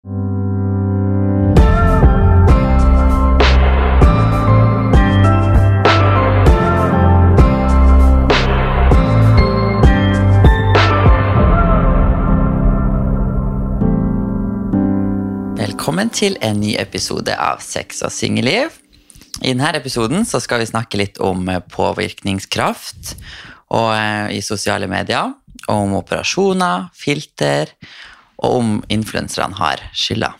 Velkommen til en ny episode av Sex og singelliv. I denne episoden skal vi snakke litt om eh, påvirkningskraft og, eh, i sosiale medier. Om operasjoner, filter, og om influenserne har skylda.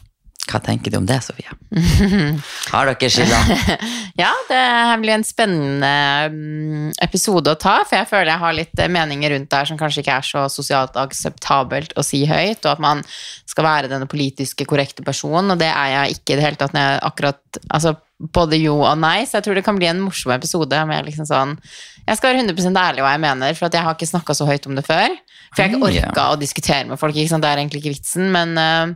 Hva tenker du om det, Sofie? Har dere skylda? Ja, det blir en spennende mm, episode å ta, for jeg føler jeg har litt eh, meninger rundt det her som kanskje ikke er så sosialt akseptabelt å si høyt, og at man skal være denne politiske korrekte personen, og det er jeg ikke i det hele tatt når jeg akkurat Altså både jo og nei, så jeg tror det kan bli en morsom episode med liksom sånn Jeg skal være 100% ærlig hva jeg mener, for jeg har ikke snakka så høyt om det før. For jeg har ikke Ja. orka å diskutere med folk, det er egentlig ikke vitsen, men uh,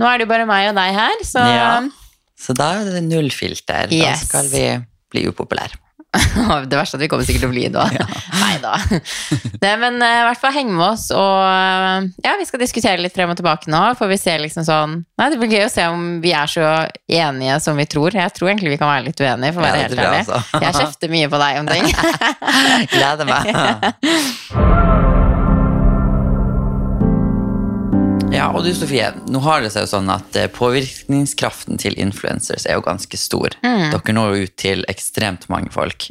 nå er det jo bare meg og deg her, så Ja. Så da er det null filter. Da Yes. skal vi bli upopulære. Det verste er at vi kommer sikkert til å bli da. Nei da. Det, men i i hvert fall heng med oss, og uh, ja, vi skal diskutere litt frem og tilbake nå. For vi ser liksom sånn Nei, det blir gøy å se om vi er så enige som vi tror. Jeg tror egentlig vi kan være litt uenige, for å være ja, helt ærlig. Jeg kjefter mye på deg om ting. Gleder meg. Ja, og du Sofie, nå har det seg jo sånn at eh, påvirkningskraften til influencers er jo ganske stor. Dere når jo ut til ekstremt mange folk,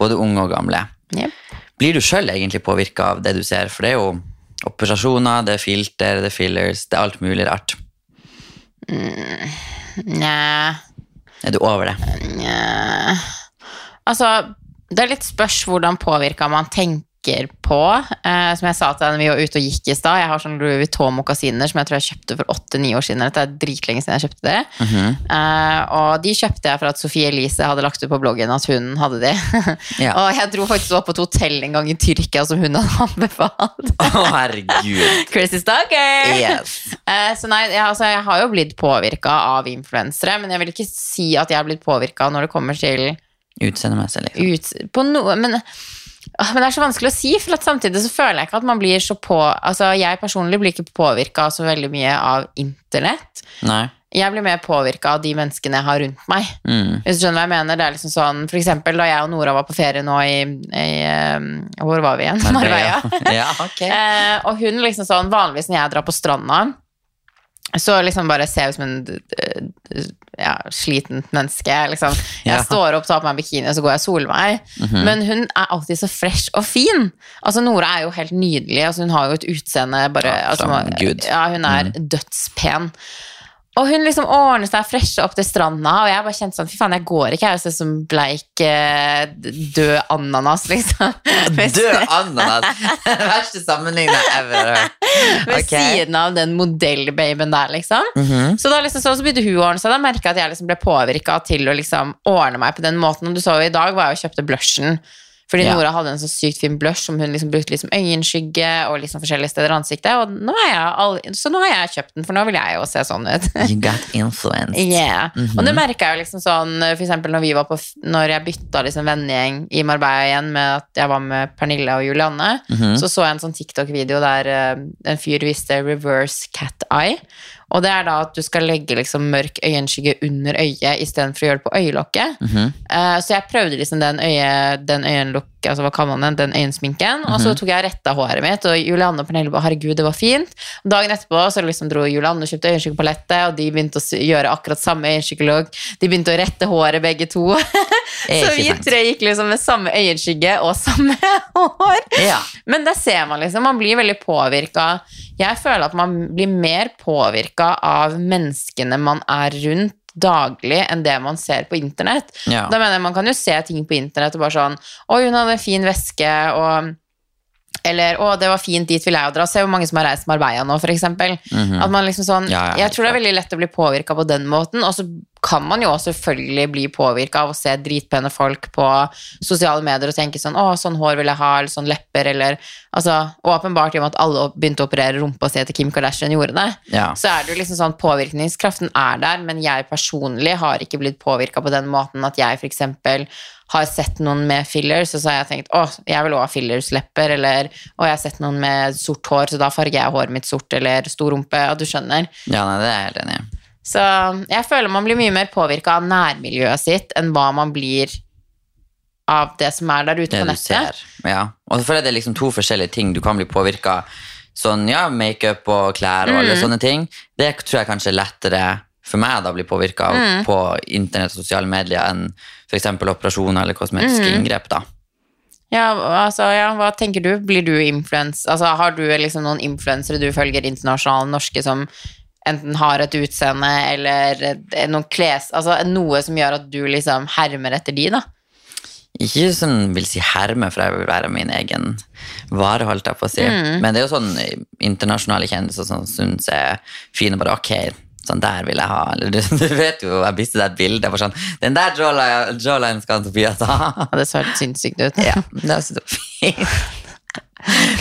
både unge og gamle. Yep. Blir du sjøl egentlig påvirka av det du ser? For det er jo operasjoner, det er filter, det er fillers, det er alt mulig rart. Nja Er du over det? Nja Altså, det er litt spørs hvordan påvirka man tenker på. Eh, som jeg sa til deg når vi var ute og gikk i stad, jeg har sånne Louis Vuitton-mokasiner som jeg tror jeg kjøpte for åtte-ni år siden. Dette er dritlenge siden jeg kjøpte det. Eh, og de kjøpte jeg for at Sofie Elise hadde lagt ut på bloggen at hun hadde de. Ja. og jeg dro faktisk opp på et hotell en gang i Tyrkia som hun hadde anbefalt. Å, herregud. Crazy stalker! Yes. Eh, så nei, jeg, altså, jeg har jo blitt påvirka av influensere, men jeg vil ikke si at jeg har blitt påvirka når det kommer til Utseendemessig, liksom. ut på noe men, men det er så vanskelig å si, for at samtidig så føler jeg ikke at man blir så på Altså, jeg personlig blir ikke påvirka så veldig mye av internett. Nei. Jeg blir mer påvirka av de menneskene jeg har rundt meg. Mm. Hvis du skjønner hva jeg mener? Det er liksom sånn, For eksempel da jeg og Nora var på ferie nå i, i eh, Hvor var vi igjen? Marbella. ja, ok. Eh, og hun liksom sånn, vanligvis når jeg drar på stranda, så liksom bare ser jeg ut som en eh, ja, sliten menneske. Liksom. Jeg Ja. står opp, tar på meg bikini, og så går jeg og soler meg. Men hun er alltid så fresh og fin. Altså Nora er jo helt nydelig. Altså, hun har jo et utseende bare Ja, altså, som Ja, hun er dødspen. Og hun liksom ordner seg freshe opp til stranda, og jeg bare kjente sånn Fy faen, jeg går ikke, her og ser ut som bleik eh, død ananas, liksom. Død ananas! Verste sammenligning jeg ever har hørt. ved siden av den modellbabyen der, liksom. Mhm. Så da liksom, så, så begynte hun å ordne seg. Da merka jeg at jeg liksom ble påvirka til å liksom ordne meg på den måten. Og du så jo i dag var jeg og kjøpte blushen. Fordi Ja. Nora hadde en så sykt fin blush som hun liksom brukte liksom øyenskygge og liksom forskjellige steder i ansiktet. Og nå all, så nå har jeg kjøpt den, for nå vil jeg jo se sånn ut. You got influenced. Yeah. Og det merka jeg jo liksom sånn For eksempel når vi var på Når jeg bytta liksom vennegjeng i Marbella igjen med at jeg var med Pernille og Julianne, så så jeg en sånn TikTok-video der eh, en fyr viste reverse cat eye. Og det er da at du skal legge liksom mørk øyenskygge under øyet istedenfor å gjøre det på øyelokket. Eh, så jeg prøvde liksom den, øye, den øyenlokk, altså hva kaller man den, den øyensminken, og så tok jeg retta håret mitt, og Julianne og Pernille bare 'herregud, det var fint'. Og dagen etterpå så liksom dro Julianne og kjøpte øyenskyggepalettet, og de begynte å gjøre akkurat samme øyenskyggelogg. De begynte å rette håret, begge to. Så vi tre gikk liksom med samme øyenskygge og samme hår. Ja. Men der ser man liksom, man blir veldig påvirka. Jeg føler at man blir mer påvirka av menneskene man er rundt daglig enn det man ser på internett. Ja. Da mener jeg Man kan jo se ting på internett og bare sånn Oi, hun hadde en fin veske, og eller 'Å, det var fint, dit vil jeg jo dra'. Se hvor mange som har reist Marbella nå, for eksempel. At man liksom sånn. Ja, ja, Jeg tror det er veldig lett å bli påvirka på den måten, og så kan man jo selvfølgelig bli påvirka av å se dritpene folk på sosiale medier og tenke sånn 'Å, sånn hår vil jeg ha', eller sånn lepper, eller Altså, åpenbart i og med at alle begynte å operere rumpa si etter Kim Kardashian gjorde det, Ja. så er det jo liksom sånn Påvirkningskraften er der, men jeg personlig har ikke blitt påvirka på den måten at jeg f.eks. har sett noen med fillers, og så har jeg tenkt 'Å, jeg vil også ha fillerslepper', eller 'Å, jeg har sett noen med sort hår, så da farger jeg håret mitt sort', eller 'stor rumpe', og du skjønner. Ja, nei, det er jeg helt enig i. Så jeg føler man blir mye mer påvirka av nærmiljøet sitt enn hva man blir av det som er der ute Det på nettet. ser. Ja. Og så føler jeg det er liksom to forskjellige ting du kan bli påvirka Sånn, ja, makeup og klær og Mm. alle sånne ting. Det tror jeg kanskje er lettere for meg da å bli påvirka Mm. på internett og sosiale medier enn f.eks. operasjoner eller kosmetiske Mm. inngrep. da. Ja, altså, ja, hva tenker du? Blir du influens? Altså, har du liksom noen influensere du følger internasjonale norske som enten har et utseende eller noen kles... Altså noe som gjør at du liksom hermer etter de, da? Ikke sånn vil si herme, for jeg vil være min egen vare, holdt jeg på å si. Mm. Men det er jo sånn internasjonale kjendiser som syns er fine. Bare ok, sånn der vil jeg ha. Eller du, du vet jo, jeg viste deg et bilde for sånn Den der jawline skal Sofia ta. Det så helt sinnssykt ut. Ja, det var så fint.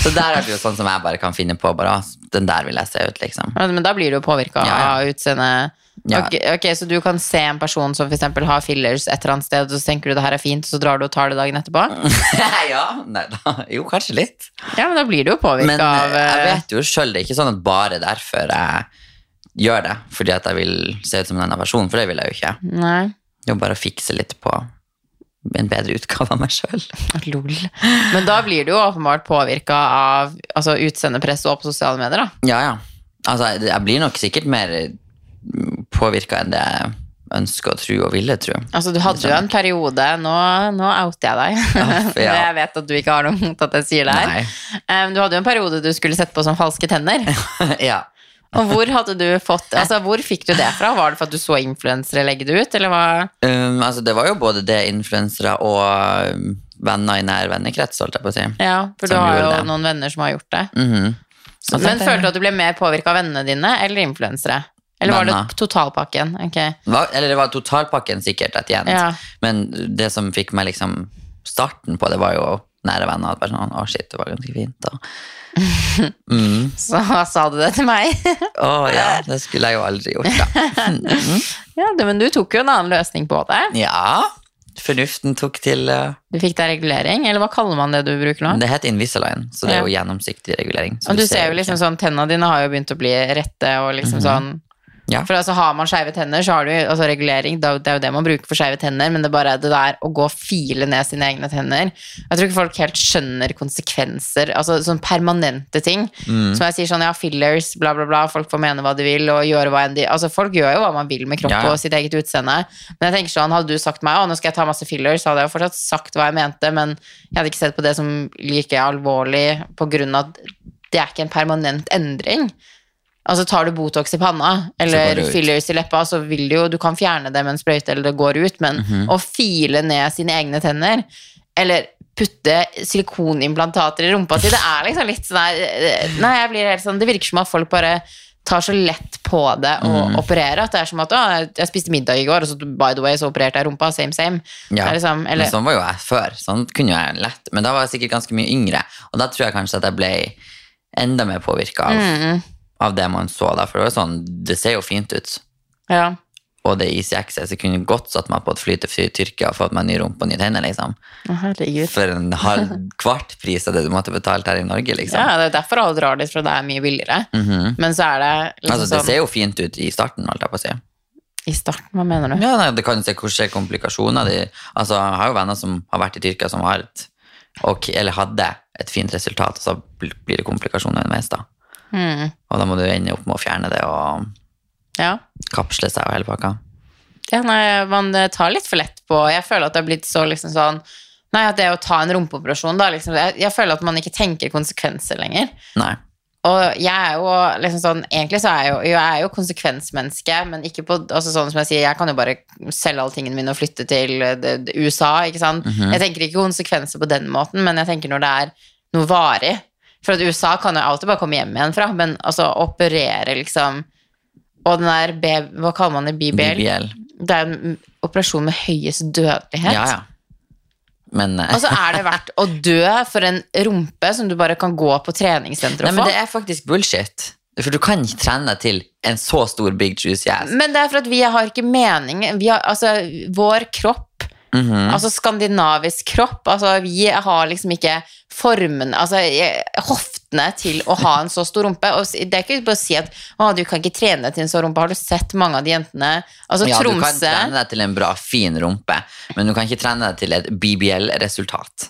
Så der er det jo sånn som jeg bare kan finne på. Bare, den der vil jeg se ut, liksom. Men da blir du jo påvirka Ja, ja. av utseendet. Ja. Ok, ok, Så du kan se en person som for eksempel har fillers et eller annet sted, og så tenker du det her er fint, og så drar du og tar det dagen etterpå? ja, nei da. Jo, kanskje litt. Ja, men da blir du jo påvirka Men av jeg eh, vet jo sjøl, det er ikke sånn at bare derfor jeg gjør det. Fordi at jeg vil se ut som en annen person, for det vil jeg jo ikke. Nei, Det er jo bare å fikse litt på en bedre utgave av meg sjøl. lol. Men da blir du jo åpenbart påvirka av altså, utseendepress og på sosiale medier, da. Ja, ja. Altså, jeg blir nok sikkert mer påvirka enn det jeg ønsker å tro og ville tro. Altså, du hadde jo en periode Nå, nå outer jeg deg. Uff, ja. jeg vet at du ikke har noe mot at jeg sier det her. Um, du hadde jo en periode du skulle sette på som falske tenner. ja. Og hvor hadde du fått Altså, hvor fikk du det fra? Var det for at du så influensere legge det ut, eller hva? Um, altså, det var jo både det influensere og um, venner i nær vennekrets, holdt jeg på å si. Ja, for du har jo det. noen venner som har gjort det. Mhm. Så Men det... følte du at du ble mer påvirka av vennene dine eller influensere? Eller var det totalpakken? Okay. Hva- Eller det var totalpakken sikkert et igjen. Ja. Men det som fikk meg liksom starten på det, var jo nære venner. At bare sånn, å shit, det var ganske fint. Mm. Så sa du det til meg. Å ja, det skulle jeg jo aldri gjort, da. ja, Men du tok jo en annen løsning på det. Ja, fornuften tok til uh, Du fikk deg regulering, eller hva kaller man det du bruker nå? Det heter Invisalign, så det er jo gjennomsiktig regulering. Og du ser jo ikke. liksom sånn, Tenna dine har jo begynt å bli rette og liksom sånn Ja. For altså Har man skeive tenner, så har du altså regulering. Det er jo- det man bruker for skeive tenner, men det er bare det der å gå og file ned sine egne tenner Jeg tror ikke folk helt skjønner konsekvenser. Altså sånn permanente ting. Mm. Som jeg sier sånn, ja, fillers, bla, bla, bla. Folk får mene hva de vil, og gjøre hva enn de Altså, folk gjør jo hva man vil med kropp Ja, og sitt eget utseende. Men jeg tenker sånn, hadde du sagt meg å, nå skal jeg ta masse fillers, så hadde jeg jo fortsatt sagt hva jeg mente, men jeg hadde ikke sett på det som like alvorlig på grunn av at det er ikke en permanent endring. Altså tar du Botox i panna eller fillers i leppa, så vil du jo Du kan fjerne det med en sprøyte eller det går ut, men Mhm. å file ned sine egne tenner eller putte silikonimplantater i rumpa si, det er liksom litt sånn her eh, Nei, jeg blir helt sånn Det virker som at folk bare tar så lett på det å mm. operere. At det er som at jeg spiste middag i går, og så by the way så opererte jeg rumpa. Same, same. Ja. Liksom, eller, Men sånn var jo jeg før. Sånn kunne jeg lett. Men da var jeg sikkert ganske mye yngre, og da tror jeg kanskje at jeg ble enda mer påvirka av, mm, av det man så der. For det var sånn, det ser jo fint ut. ja. Og det er easy access. Jeg kunne godt satt meg på et fly til Tyrkia og fått meg ny rumpe og nye tenner, liksom. Herregud. For en halv kvart pris av det du måtte betalt her i Norge, liksom. Ja, det er derfor alle drar dit, for det er mye billigere. Mhm. Men så er det liksom Altså, det sånn ser jo fint ut i starten, holdt jeg på å si. I starten, hva mener du? Ja, nei, det kan se hvor skjer komplikasjoner. De, altså, jeg har jo venner som har vært i Tyrkia som har et, og, eller hadde et fint resultat, og så blir det komplikasjoner underveis, da. Mm. Og da må du ende opp med å fjerne det og Ja. kapsle seg og hele pakka. ja, nei, man tar litt for lett på Jeg føler at det har blitt så liksom sånn Nei, at det å ta en rumpeoperasjon, da liksom jeg, jeg føler at man ikke tenker konsekvenser lenger. Nei. Og jeg er jo liksom sånn Egentlig så er jeg jo, jeg er jo konsekvensmenneske, men ikke på altså sånn som jeg sier, jeg kan jo bare selge alle tingene mine og flytte til eh, det, det, USA, ikke sant. Mhm. Jeg tenker ikke konsekvenser på den måten, men jeg tenker når det er noe varig. For at USA kan jo alltid bare komme hjem igjen fra, men altså operere liksom Og den der B, Hva kaller man det? BBL? BBL. Det er en operasjon med høyest dødelighet. Ja, ja. Men eh, Og så er det verdt å dø for en rumpe som du bare kan gå på treningssenter Nei, men det er faktisk bullshit. For du kan ikke trene deg til en så stor big juice yes. Men det er for at vi har ikke mening vi har, Altså, vår kropp Mhm. Altså skandinavisk kropp Altså, vi har liksom ikke formen Altså, jeg- hoftene til å ha en så stor rumpe. Og det er ikke bare å si at å, du kan ikke trene til en så rumpe. Har du sett mange av de jentene? Altså, ja, du kan trene deg til en bra, fin rumpe, men du kan ikke trene deg til et BBL-resultat.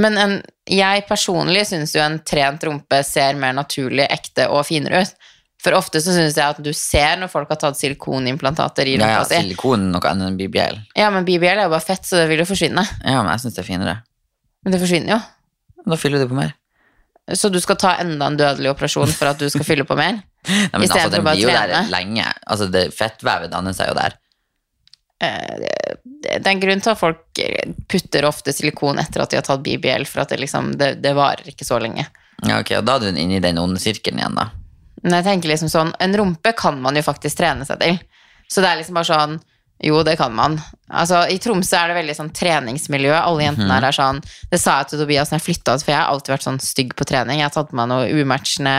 Men en, jeg personlig syns jo en trent rumpe ser mer naturlig, ekte og finere ut. For ofte så syns jeg at du ser når folk har tatt silikonimplantater i Ja, rumpa ja, si. silikon er noe annet enn BBL. Ja, men BBL er jo bare fett, så det vil jo forsvinne. Ja, men jeg syns det er finere. Men det forsvinner jo. Da fyller du på mer. Så du skal ta enda en dødelig operasjon for at du skal fylle på mer? Nei, men altså, den blir jo der lenge. Altså, det Fettvevet danner seg jo der. Eh, det- Det er en grunn til at folk eh, putter ofte silikon etter at de har tatt BBL, for at det liksom, det, det varer ikke så lenge. Ja, ok, og da er du inne i den onde sirkelen igjen, da. Men jeg tenker liksom sånn, en rumpe kan man jo faktisk trene seg til. Så det er liksom bare sånn, jo, det kan man. Altså, I Tromsø er det veldig sånn treningsmiljø. Alle jentene mm. her er sånn Det sa jeg til Tobias når jeg flytta ut, for jeg har alltid vært sånn stygg på trening. Jeg har tatt på meg noe umatchende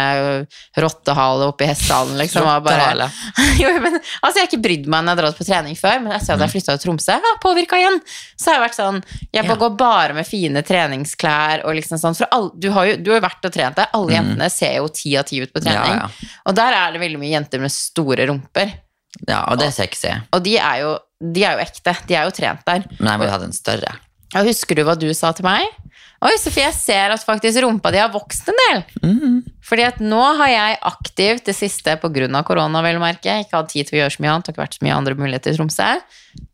rottehale oppi hestehalen, liksom. bare- Rottehale. jo, men, altså, jeg har ikke brydd meg når jeg har dratt på trening før, men etter at jeg flytta til Tromsø, har påvirka igjen. Så har jeg vært sånn Jeg Ja. går bare med fine treningsklær og liksom sånn. For alle, du, har jo, du har jo vært og trent deg. Alle jentene ser jo ti av ti ut på trening. Mhm. Ja, ja. Og der er det veldig mye jenter med store rumper. Ja, og det er sexy. Og de er jo, de er jo ekte. De er jo trent der. Men jeg ville hatt en større. Ja, husker du hva du sa til meg? Oi, Sofie, jeg ser at faktisk rumpa di har vokst en del. Mm. Fordi at nå har jeg aktivt det siste av korona, vel å merke. Ikke hatt tid til å gjøre så mye annet, det har ikke vært så mye andre muligheter i Tromsø.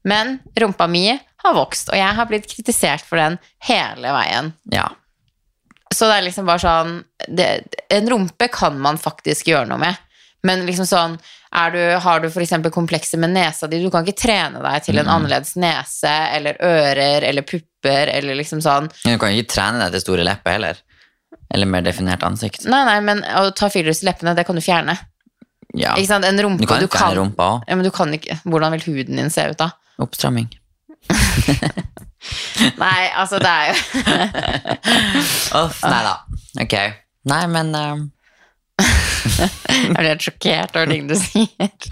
Men rumpa mi har vokst, og jeg har blitt kritisert for den hele veien. Ja. Så det er liksom bare sånn det, En rumpe kan man faktisk gjøre noe med. Men liksom sånn du, Har du f.eks. komplekser med nesa di, du kan ikke trene deg til en annerledes nese eller ører eller pupper eller liksom sånn. Men du kan ikke trene deg til store lepper heller. Eller mer definert ansikt. Nei, nei, men å ta fillers i leppene, det kan du fjerne. Ja. Ikke sant? En rumpe Du kan jo fjerne rumpa òg. Ja, men du kan ikke Hvordan vil huden din se ut da? Oppstramming. Nei, altså det er jo Uff, nei da. Ok. Nei, men eh, Jeg blir helt sjokkert over ting du sier.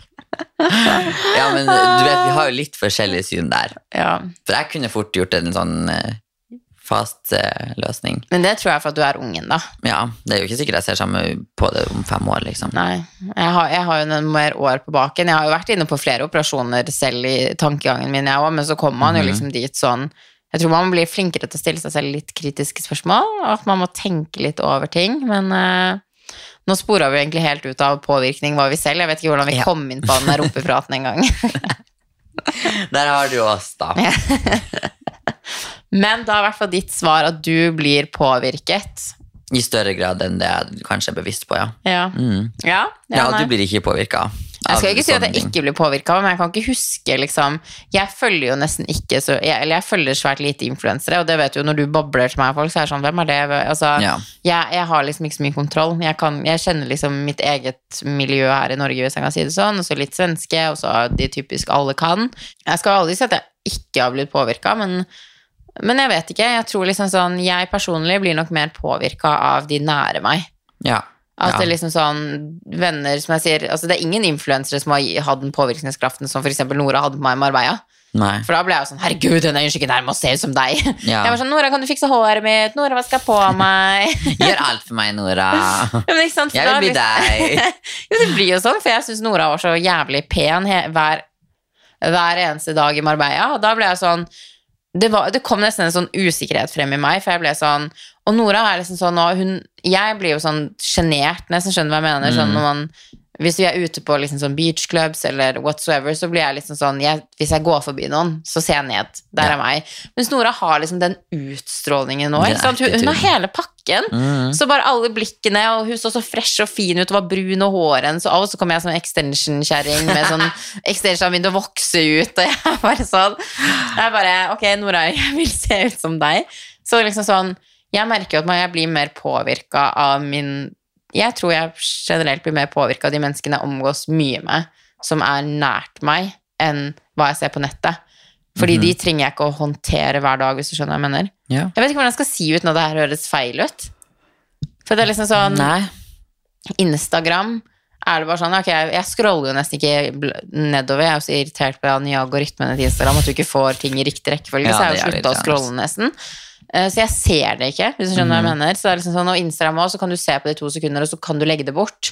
Ja, men du vet, vi har jo litt forskjellig syn der. Ja. For jeg kunne fort gjort en sånn eh, fast eh, løsning. Men det tror jeg for at du er ungen, da. Ja, det er jo ikke sikkert jeg ser sammen på det om fem år, liksom. Nei, jeg har, jeg har jo noen mer år på baken. Jeg har jo vært inne på flere operasjoner selv i tankegangen min, jeg òg, men så kommer man jo liksom dit sånn Jeg tror man blir flinkere til å stille seg selv litt kritiske spørsmål, og at man må tenke litt over ting, men eh, nå spora vi egentlig helt ut av påvirkning, var vi selv. Jeg vet ikke hvordan vi Ja. kom inn på den rumpepraten engang. Der har du oss, da. Men da er i hvert fall ditt svar at du blir påvirket. I større grad enn det jeg kanskje er bevisst på, ja. Ja. Mm. Ja, Ja, ja du blir ikke påvirka. Jeg skal ikke si at jeg ikke blir påvirka, men jeg kan ikke huske liksom Jeg følger jo nesten ikke så jeg, Eller jeg følger svært lite influensere, og det vet du jo når du babler til meg folk, så er det sånn Hvem er det? Altså, Ja. jeg, jeg har liksom ikke så mye kontroll. Jeg, kan, jeg kjenner liksom mitt eget miljø her i Norge, hvis jeg kan si det sånn, og så litt svenske, og så de typisk alle kan. Jeg skal aldri si at jeg ikke har blitt påvirka, men men jeg vet ikke. Jeg tror liksom sånn Jeg personlig blir nok mer påvirka av de nære meg. Ja. At Ja. det liksom sånn venner som jeg sier Altså det er ingen influensere som har hatt den påvirkningskraften som f.eks. Nora hadde på meg i Marbella. Nei. For da ble jeg jo sånn Herregud, hun er jo ikke nærme å se ut som deg. Ja. Jeg var sånn Nora, kan du fikse håret mitt? Nora, hva skal jeg på meg? Gjør alt for meg, Nora. Ja, sant, Jeg vil bli liksom- deg. Jo, det blir jo sånn, for jeg syns Nora var så jævlig pen hver, hver eneste dag i Marbella. Og da ble jeg sånn det, var, det kom nesten en sånn usikkerhet frem i meg, for jeg ble sånn Og Nora er liksom sånn og hun, Jeg blir jo sånn sjenert, nesten skjønner hva jeg mener. Sånn Mm. når man hvis vi er ute på liksom sånn beachclubs eller whatsoever, så blir jeg liksom sånn jeg, Hvis jeg går forbi noen, så ser jeg ned. Der er meg. Mens Nora har liksom den utstrålingen nå. Hun, hun har hele pakken. Mm. Så bare alle blikkene, og hun så så fresh og fin ut og var brun og håren, så av og så kom jeg som extension-kjerring med sånn extension begynte å vokse ut, og jeg bare sånn Jeg bare Ok, Nora, jeg vil se ut som deg. Så liksom sånn Jeg merker jo at jeg blir mer påvirka av min Jeg tror jeg generelt blir mer påvirka av de menneskene jeg omgås mye med, som er nært meg, enn hva jeg ser på nettet. Fordi de trenger jeg ikke å håndtere hver dag, hvis du skjønner hva jeg mener. Ja. Jeg vet ikke hvordan jeg skal si ut når det her høres feil ut. For det er liksom sånn Nei. Instagram er det bare sånn, ok, jeg scroller jo nesten ikke nedover, jeg er jo så irritert på den nye algoritmene til Instagram, at du ikke får ting i riktig rekkefølge, Ja, så jeg har jo sluttet å scrolle nesten. Eh, Så jeg ser det ikke, hvis du skjønner hva jeg mener. Så det er liksom sånn, og Instagram også, så kan du se på det i to sekunder, og så kan du legge det bort.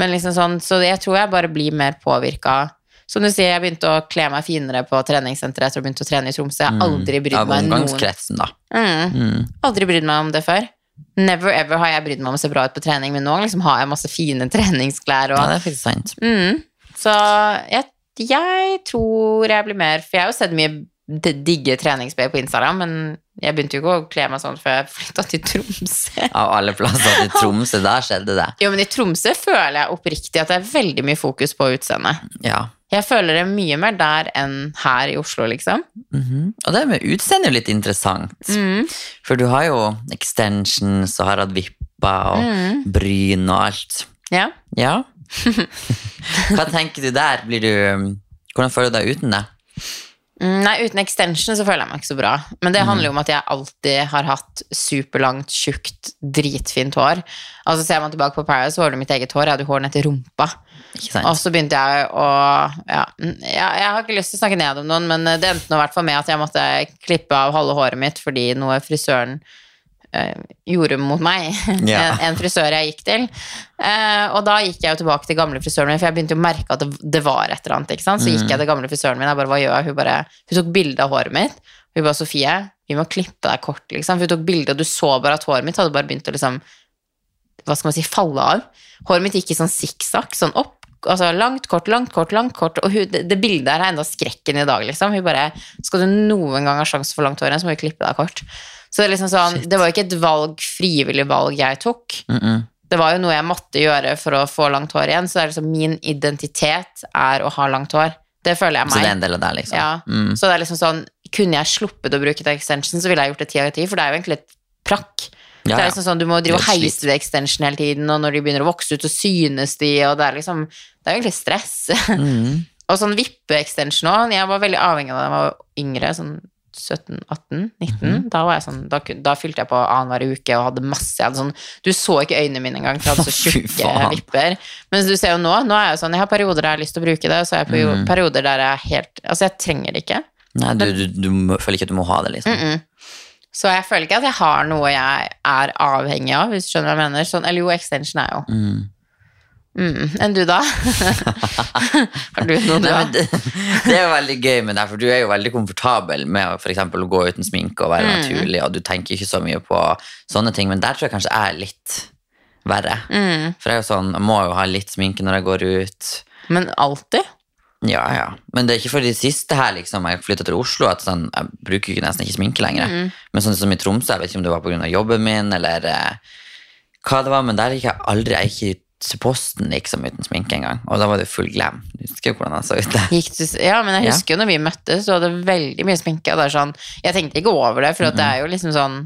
Men liksom sånn, så jeg tror jeg bare blir mer påvirka. Som du sier, jeg begynte å kle meg finere på treningssenteret etter å ha begynt å trene i Tromsø. Jeg har aldri brydd Av meg noen da. Mm. Mm. Aldri brydd meg om det før. Never ever har jeg brydd meg om å se bra ut på trening, men nå liksom har jeg masse fine treningsklær. Og, Ja, det er faktisk sant. mm. Så jeg, jeg tror jeg blir mer For jeg har jo sett mye d- digge treningsbøy på Instagram, men jeg begynte jo ikke å kle meg sånn før jeg flytta til Tromsø. Av alle plasser til Tromsø, der skjedde det. Jo, men i Tromsø føler jeg oppriktig at det er veldig mye fokus på utseendet. Ja. Jeg føler det mye mer der enn her i Oslo, liksom. Mhm. Og det med utseende er jo litt interessant. Mm. For du har jo extensions og har hatt vipper og Mm. bryn og alt. Ja. Ja. Hva tenker du der? Blir du Hvordan føler du deg uten det? Mm, Nei, uten extension så føler jeg meg ikke så bra. Men det handler jo om at jeg alltid har hatt superlangt, tjukt, dritfint hår. Altså Ser man tilbake på Paris, så har du mitt eget hår. Jeg hadde hår ned til rumpa. Ikke sant? Og så begynte jeg å ja, jeg, Jeg har ikke lyst til å snakke ned om noen, men det endte nå i hvert fall med at jeg måtte klippe av halve håret mitt fordi noe frisøren gjorde mot meg. Ja. en, frisør jeg gikk til. Eh, og da gikk jeg jo tilbake til gamle frisøren min, for jeg begynte jo å merke at det, var et eller annet. Så Mm. gikk jeg til gamle frisøren min, jeg bare, hva gjør jeg? Hun, bare, hun tok bilde av håret mitt. Hun bare, Sofie, vi må klippe deg kort, liksom. For hun tok bilde, og du så bare at håret mitt hadde bare begynt å liksom hva skal man si, falle av. Håret mitt gikk i sånn sikksakk, sånn opp. Altså langt, kort, langt, kort, langt, kort. Og hun, det, det bildet her er enda skrekken i dag, liksom. Hun bare Skal du noen gang ha sjanse for langt hår igjen, så må vi klippe deg kort. Så det liksom sånn Det var ikke et valg, frivillig valg jeg tok. Mm -mm. Det var jo noe jeg måtte gjøre for å få langt hår igjen. Så det er liksom min identitet er å ha langt hår. Det føler jeg meg. Så det er en del av det, liksom? Ja. Mm. Så det er liksom sånn Kunne jeg sluppet å bruke det extension, så ville jeg gjort det ti av ti, for det er jo egentlig et prakk. Ja, Det er liksom sånn, Du må drive og heise det extension hele tiden, og når de begynner å vokse ut, så synes de, og det er liksom Det er jo egentlig stress. Mm. og sånn vippe-extension òg. Jeg var veldig avhengig av det da jeg var yngre, sånn 17-18-19. Mhm. Da var jeg sånn, da, da fylte jeg på annenhver uke og hadde masse jeg hadde sånn, Du så ikke øynene mine engang, for jeg hadde så tjukke vipper. Men du ser jo nå, nå er jeg jo sånn, jeg har perioder der jeg har lyst til å bruke det, og så har jeg mm -hmm. perioder der jeg helt Altså, jeg trenger det ikke. Nei, du, du, du føler ikke at du må ha det, liksom? Mm -mm. Så jeg føler ikke at jeg har noe jeg er avhengig av, hvis du skjønner hva jeg mener. Sånn, eller jo, extension er jo Mm. Enn du, da? har du noe du har? det, det er jo veldig gøy med deg, for du er jo veldig komfortabel med å for eksempel, å gå uten sminke og være Mm. naturlig, og du tenker ikke så mye på sånne ting, men der tror jeg kanskje jeg er litt verre. Mm. For jeg er jo sånn, jeg må jo ha litt sminke når jeg går ut. Men alltid? Ja, ja. Men det er ikke for de siste her, liksom, jeg flyttet til Oslo, at sånn, jeg bruker ikke nesten ikke sminke lenger. Mm. Men sånn som i Tromsø, jeg vet ikke om det var av jobben min, eller eh, hva det var, men der gikk jeg aldri, jeg gikk til posten liksom uten sminke engang, og da var det full glam. Du husker jo hvordan jeg så ut ja, men jeg husker jo når vi møttes, du hadde veldig mye sminke. Og det er sånn, jeg tenkte ikke over det, for at det er jo liksom sånn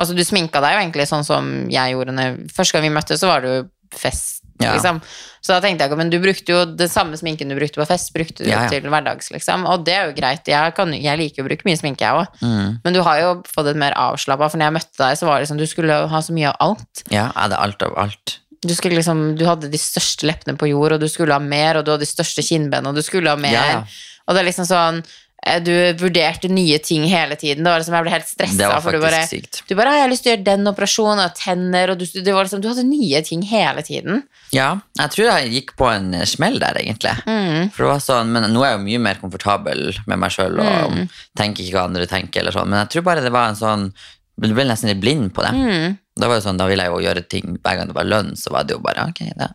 Altså, du sminka deg jo egentlig sånn som jeg gjorde når Første gang vi møttes, så var det jo fest, Ja. liksom. Så da tenkte jeg ikke Men du brukte jo den samme sminken du brukte på fest, brukte du Ja, ja. til hverdags, liksom. Og det er jo greit. Jeg, kan, jeg liker jo å bruke mye sminke, jeg òg. Mm. Men du har jo fått et mer avslappa, for når jeg møtte deg, så var det liksom Du skulle ha så mye av alt. Ja, jeg hadde alt av alt. Du, liksom, du hadde de største leppene på jord, og du skulle ha mer, og du hadde de største kinnbenene, og du skulle ha mer. Ja. Og det er liksom sånn eh, Du vurderte nye ting hele tiden. Det var liksom, Jeg ble helt stressa. For du bare, sykt. du bare «Ah, 'Jeg har lyst til å gjøre den operasjonen, og tenner', og du, det var liksom, du hadde nye ting hele tiden. Ja, jeg tror jeg gikk på en smell der, egentlig. Mm. For det var sånn, men nå er jeg jo mye mer komfortabel med meg sjøl og Mm. tenker ikke hva andre tenker. eller sånn, Men jeg tror bare det var en sånn Du ble nesten litt blind på det. Mm. Da var det sånn, da ville jeg jo gjøre ting hver gang det var lønn, så var det jo bare ok, da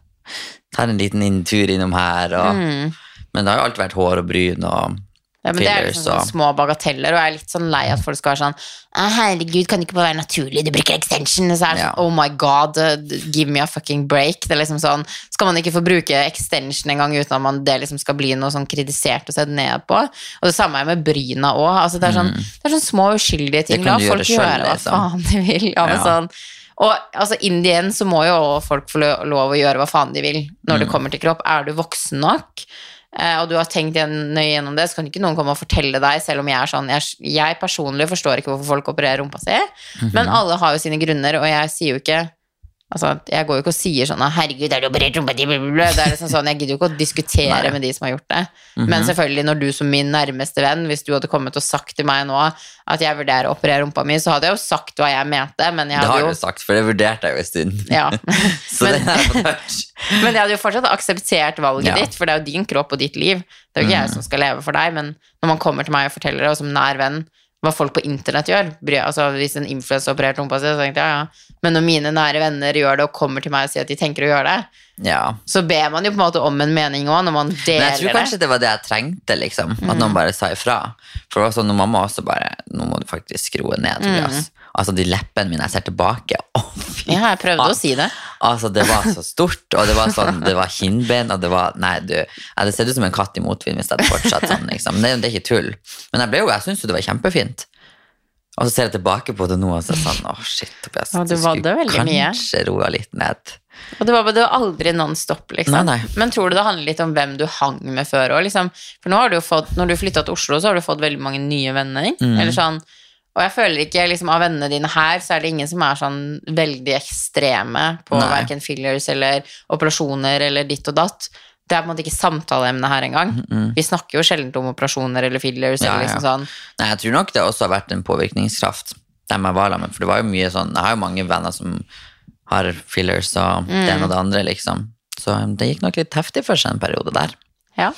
tar en liten inntur innom her. Og, Mm. Men det har jo alltid vært hår og bryn og Ja, men det er liksom sånn små bagateller, og jeg er litt sånn lei at folk skal være sånn «Ah, 'Herregud, kan det ikke bare være naturlig? Du bruker extension.' Så er det Ja. sånn 'Oh my god, uh, give me a fucking break'. Det er liksom sånn Skal man ikke få bruke extension en gang uten at man, det liksom skal bli noe sånn kritisert og sett ned på? Og det samme er med bryna òg. Altså, det, er mm. det er sånn små uskyldige ting. La folk gjøre gjøre selv, hva liksom. faen de vil. Ja, men Ja. sånn og altså, in the end så må jo folk få lov å gjøre hva faen de vil når Mm. det kommer til kropp. Er du voksen nok, og du har tenkt nøye gjennom det, så kan ikke noen komme og fortelle deg, selv om jeg er sånn Jeg, jeg personlig forstår ikke hvorfor folk opererer rumpa si, men alle har jo sine grunner, og jeg sier jo ikke Altså, jeg går jo ikke og sier sånn 'herregud, er du operert? Det er liksom sånn, Jeg gidder jo ikke å diskutere Nei. med de som har gjort det. Men selvfølgelig, når du som min nærmeste venn, hvis du hadde kommet og sagt til meg nå at jeg vurderer å operere rumpa mi, så hadde jeg jo sagt hva jeg mente, men jeg Det har jo du sagt, for det vurderte jeg jo en stund. ja. Så Men- det har jeg fått. Men jeg hadde jo fortsatt akseptert valget Ja. ditt, for det er jo din kropp og ditt liv. Det er jo ikke jeg som skal leve for deg, men når man kommer til meg og forteller det, og som nær venn, hva folk på internett gjør altså Hvis en influenser opererer rumpa si, så tenkte jeg ja, ja. Men når mine nære venner gjør det og kommer til meg og sier at de tenker å gjøre det, Ja. så ber man jo på en måte om en mening òg, når man Men deler jeg tror kanskje det var det jeg trengte, liksom. At Mm. noen bare sa ifra. For det var sånn når mamma også bare Nå må du faktisk roe ned, Tobias. Altså, de leppene mine jeg ser tilbake det. Mm. Ja, jeg prøvde å si det. Altså, det var så stort, og det var sånn, det var kinnben, og det var Nei, du Jeg hadde sett ut som en katt i motvind hvis jeg hadde fortsatt sånn, liksom. Det, det er ikke tull. Men jeg ble jo, jeg syns jo det var kjempefint. Og så ser jeg tilbake på det nå, og så er det sånn Å, shit, Tobias. Ja, du du skulle det mye. kanskje roa litt ned. Og det var, det var aldri non stop, liksom. Nei, nei. Men tror du det handler litt om hvem du hang med før òg, liksom? For nå har du jo fått, når du flytta til Oslo, så har du fått veldig mange nye venner. Mm. Eller sånn og jeg føler ikke liksom, av vennene dine her, så er det ingen som er sånn veldig ekstreme på Nei. verken fillers eller operasjoner eller ditt og datt. Det er på en måte ikke samtaleemne her engang. Vi snakker jo sjelden om operasjoner eller fillers Ja, eller liksom ja. sånn. Nei, jeg tror nok det også har vært en påvirkningskraft. Dem jeg var sammen med, for det var jo mye sånn Jeg har jo mange venner som har fillers og det ene og det andre, liksom. Så det gikk nok litt heftig for seg en periode der. Ja.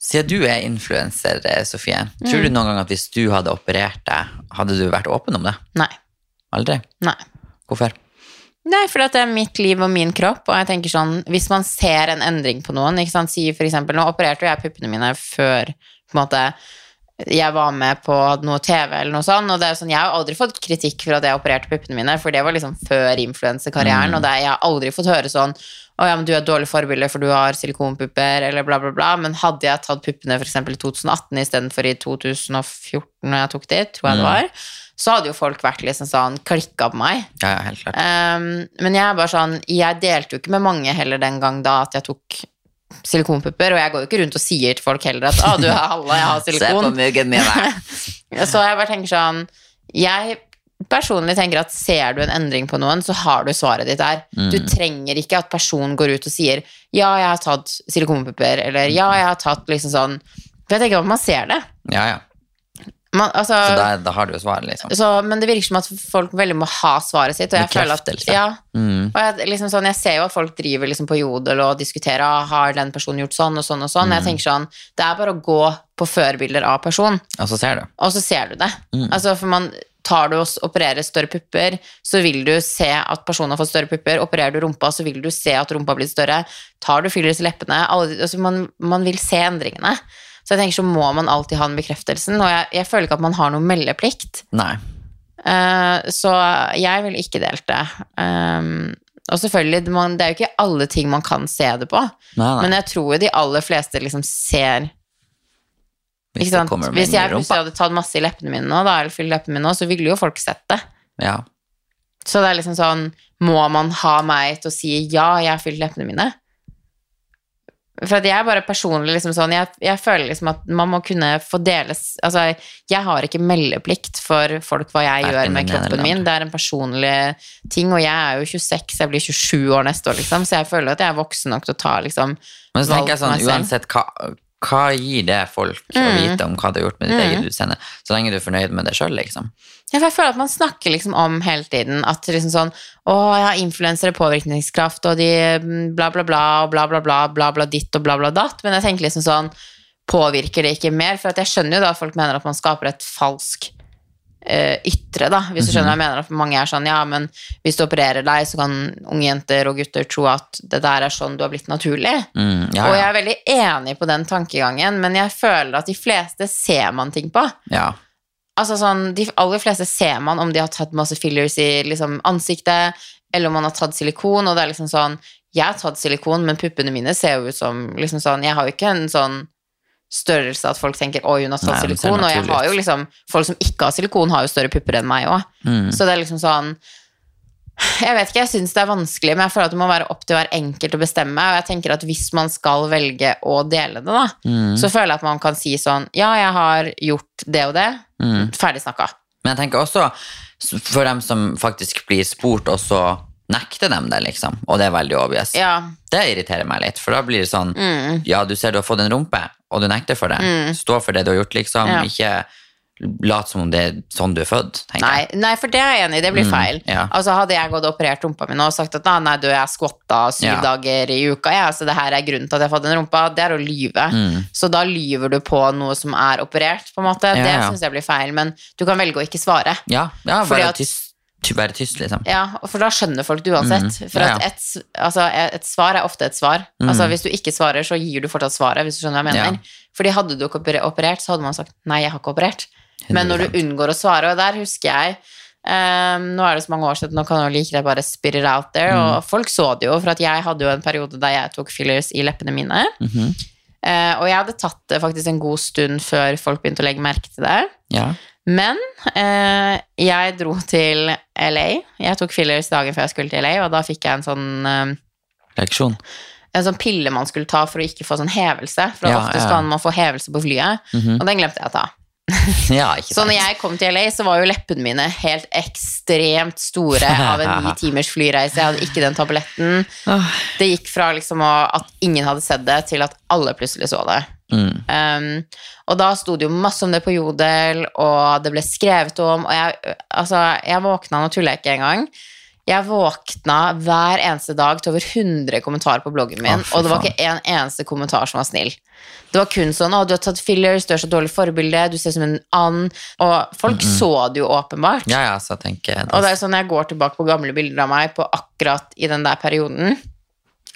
Siden du er influenser, eh, Sofie, tror Mm. du noen gang at hvis du hadde operert deg, hadde du vært åpen om det? Nei. Aldri? Nei. Hvorfor? Nei, for det er mitt liv og min kropp, og jeg tenker sånn, hvis man ser en endring på noen, ikke sant, si for eksempel, nå opererte jo jeg puppene mine før, på en måte, jeg var med på noe TV eller noe sånt, og det er sånn, jeg har aldri fått kritikk for at jeg opererte puppene mine, for det var liksom før influensekarrieren, og det, jeg har aldri fått høre sånn, å ja, men du er et dårlig forbilde for du har silikonpupper, eller bla bla bla, men hadde jeg tatt puppene eksempel i 2018 i stedet for i 2014 når jeg tok de, tror jeg det var, så hadde jo folk vært liksom sånn, klikka på meg, Ja, ja, helt klart. Um, men jeg er bare sånn Jeg delte jo ikke med mange heller den gang da at jeg tok silikonpupper, og jeg går jo ikke rundt og sier til folk heller at 'Å, du er Halla, jeg har silikon'. Se på muggen min her. Så jeg bare tenker sånn Jeg personlig tenker at ser du en endring på noen, så har du svaret ditt der. Du trenger ikke at personen går ut og sier 'ja, jeg har tatt silikonpupper', eller 'ja, jeg har tatt liksom sånn For jeg tenker at man ser det. Ja, ja. Man, altså, Så da, da har du jo svaret, liksom. så, men det virker som at folk veldig må ha svaret sitt. Og jeg føler at, ja, Mm. og jeg, liksom sånn, jeg ser jo at folk driver liksom på jodel og diskuterer ah, har den personen gjort sånn og sånn og sånn. Jeg tenker sånn, Det er bare å gå på førbilder av person, Og så ser du. så ser du det. Altså, for man Tar du og opererer større pupper, så vil du se at personen har fått større pupper. Opererer du rumpa, så vil du se at rumpa blir større. Tar du fillers i leppene alle, altså man, man vil se endringene. Så jeg tenker så må man alltid ha den bekreftelsen, og jeg, jeg føler ikke at man har noen meldeplikt. Nei. Uh, så jeg ville ikke delt det. Um, og selvfølgelig, det man, det er jo ikke alle ting man kan se det på, Nei, nei. men jeg tror jo de aller fleste liksom ser Hvis? Hvis jeg plutselig hadde tatt masse i leppene mine nå, da, eller fylt leppene mine nå, så ville jo folk sett det. Ja. Så det er liksom sånn Må man ha meg til å si ja, jeg har fylt leppene mine? For at jeg er bare personlig liksom sånn jeg, jeg føler liksom at man må kunne få deles Altså, jeg har ikke meldeplikt for folk hva jeg gjør med kroppen min. Det er en personlig ting, og jeg er jo 26, jeg blir 27 år neste år, liksom, så jeg føler at jeg er voksen nok til å ta liksom Men så tenker jeg sånn, uansett hva, hva gir det folk å Mm. vite om hva du har gjort med ditt eget utseende, så lenge du er fornøyd med det sjøl, liksom. Ja, for jeg føler at man snakker liksom om hele tiden at liksom sånn Å, jeg har influensere, påvirkningskraft, og de mm, bla, bla, bla, og bla, bla, bla, bla, bla ditt og bla, bla datt. Men jeg tenker liksom sånn Påvirker det ikke mer? For at jeg skjønner jo da at folk mener at man skaper et falsk ytre, da. Hvis du skjønner hva jeg mener. At mange er sånn Ja, men hvis du opererer deg, så kan unge jenter og gutter tro at det der er sånn du har blitt naturlig. Mm, ja, Og jeg er veldig enig på den tankegangen, men jeg føler at de fleste ser man ting på. ja. Altså sånn, De aller fleste ser man om de har tatt masse fillers i liksom, ansiktet, eller om man har tatt silikon. Og det er liksom sånn Jeg har tatt silikon, men puppene mine ser jo ut som liksom sånn Jeg har jo ikke en sånn størrelse at folk tenker 'oi, hun har tatt Nei, silikon'. Og jeg har jo liksom Folk som ikke har silikon, har jo større pupper enn meg òg. Mm. Så det er liksom sånn Jeg vet ikke, jeg syns det er vanskelig, men jeg føler at det må være opp til hver enkelt å bestemme. Og jeg tenker at hvis man skal velge å dele det, da, Mm. så føler jeg at man kan si sånn Ja, jeg har gjort det og det. Mm. Ferdig snakka. Men jeg tenker også for dem som faktisk blir spurt, og så nekter dem det, liksom. Og det er veldig obvious. Ja. Det irriterer meg litt, for da blir det sånn Mm. Ja, du ser du har fått en rumpe, og du nekter for det. Stå for det du har gjort, liksom. Ja. Ikke lat som om det er sånn du er født, Nei, jeg. nei, for det er jeg enig i. Det blir Mm, feil. ja. Altså Hadde jeg gått og operert rumpa mi nå og sagt at nei, nei, du, jeg skvatta syv dager i uka, ja, så det her er grunnen til at jeg har fått en rumpa, det er å lyve. Mm. Så da lyver du på noe som er operert, på en måte. Det ja. syns jeg blir feil. Men du kan velge å ikke svare. Ja, ja bare tyst, ty- være tyst, liksom. Ja, for da skjønner folk det uansett. Mm, For ja, at ja. et, altså, et svar er ofte et svar. Mm. Altså Hvis du ikke svarer, så gir du fortsatt svaret, hvis du skjønner hva jeg mener. Fordi hadde du ikke operert, så hadde man sagt nei, jeg har ikke operert. Men når du unngår å svare, og der husker jeg um, Nå er det så mange år siden, nå kan jo like det bare spit it out there. Mm. Og folk så det jo, for at jeg hadde jo en periode der jeg tok fillers i leppene mine. -hmm. Uh, og jeg hadde tatt det faktisk en god stund før folk begynte å legge merke til det. Ja. Men eh, jeg dro til LA. Jeg tok fillers dagen før jeg skulle til LA, og da fikk jeg en sånn, eh, Reaksjon? en sånn pille man skulle ta for å ikke få sånn hevelse. For Ja, ofte ja. skal man få hevelse på flyet, Mhm. og den glemte jeg å ta. Ja, Så når jeg kom til LA, så var jo leppene mine helt ekstremt store av en ni timers flyreise. Jeg hadde ikke den tabletten. Det gikk fra liksom å, at ingen hadde sett det, til at alle plutselig så det. Mm. Um, og da sto det jo masse om det på Jodel, og det ble skrevet om, og jeg, altså, jeg våkna, nå tuller jeg ikke engang, jeg våkna hver eneste dag til over 100 kommentarer på bloggen min, oh, og det var ikke en eneste kommentar som var snill. Det var kun sånn 'Å, du har tatt fillers, du er så dårlig forbilde, du ser ut som en and', og folk så det jo åpenbart. Ja, ja, så jeg tenker Og det er sånn, jeg går tilbake på gamle bilder av meg på akkurat i den der perioden,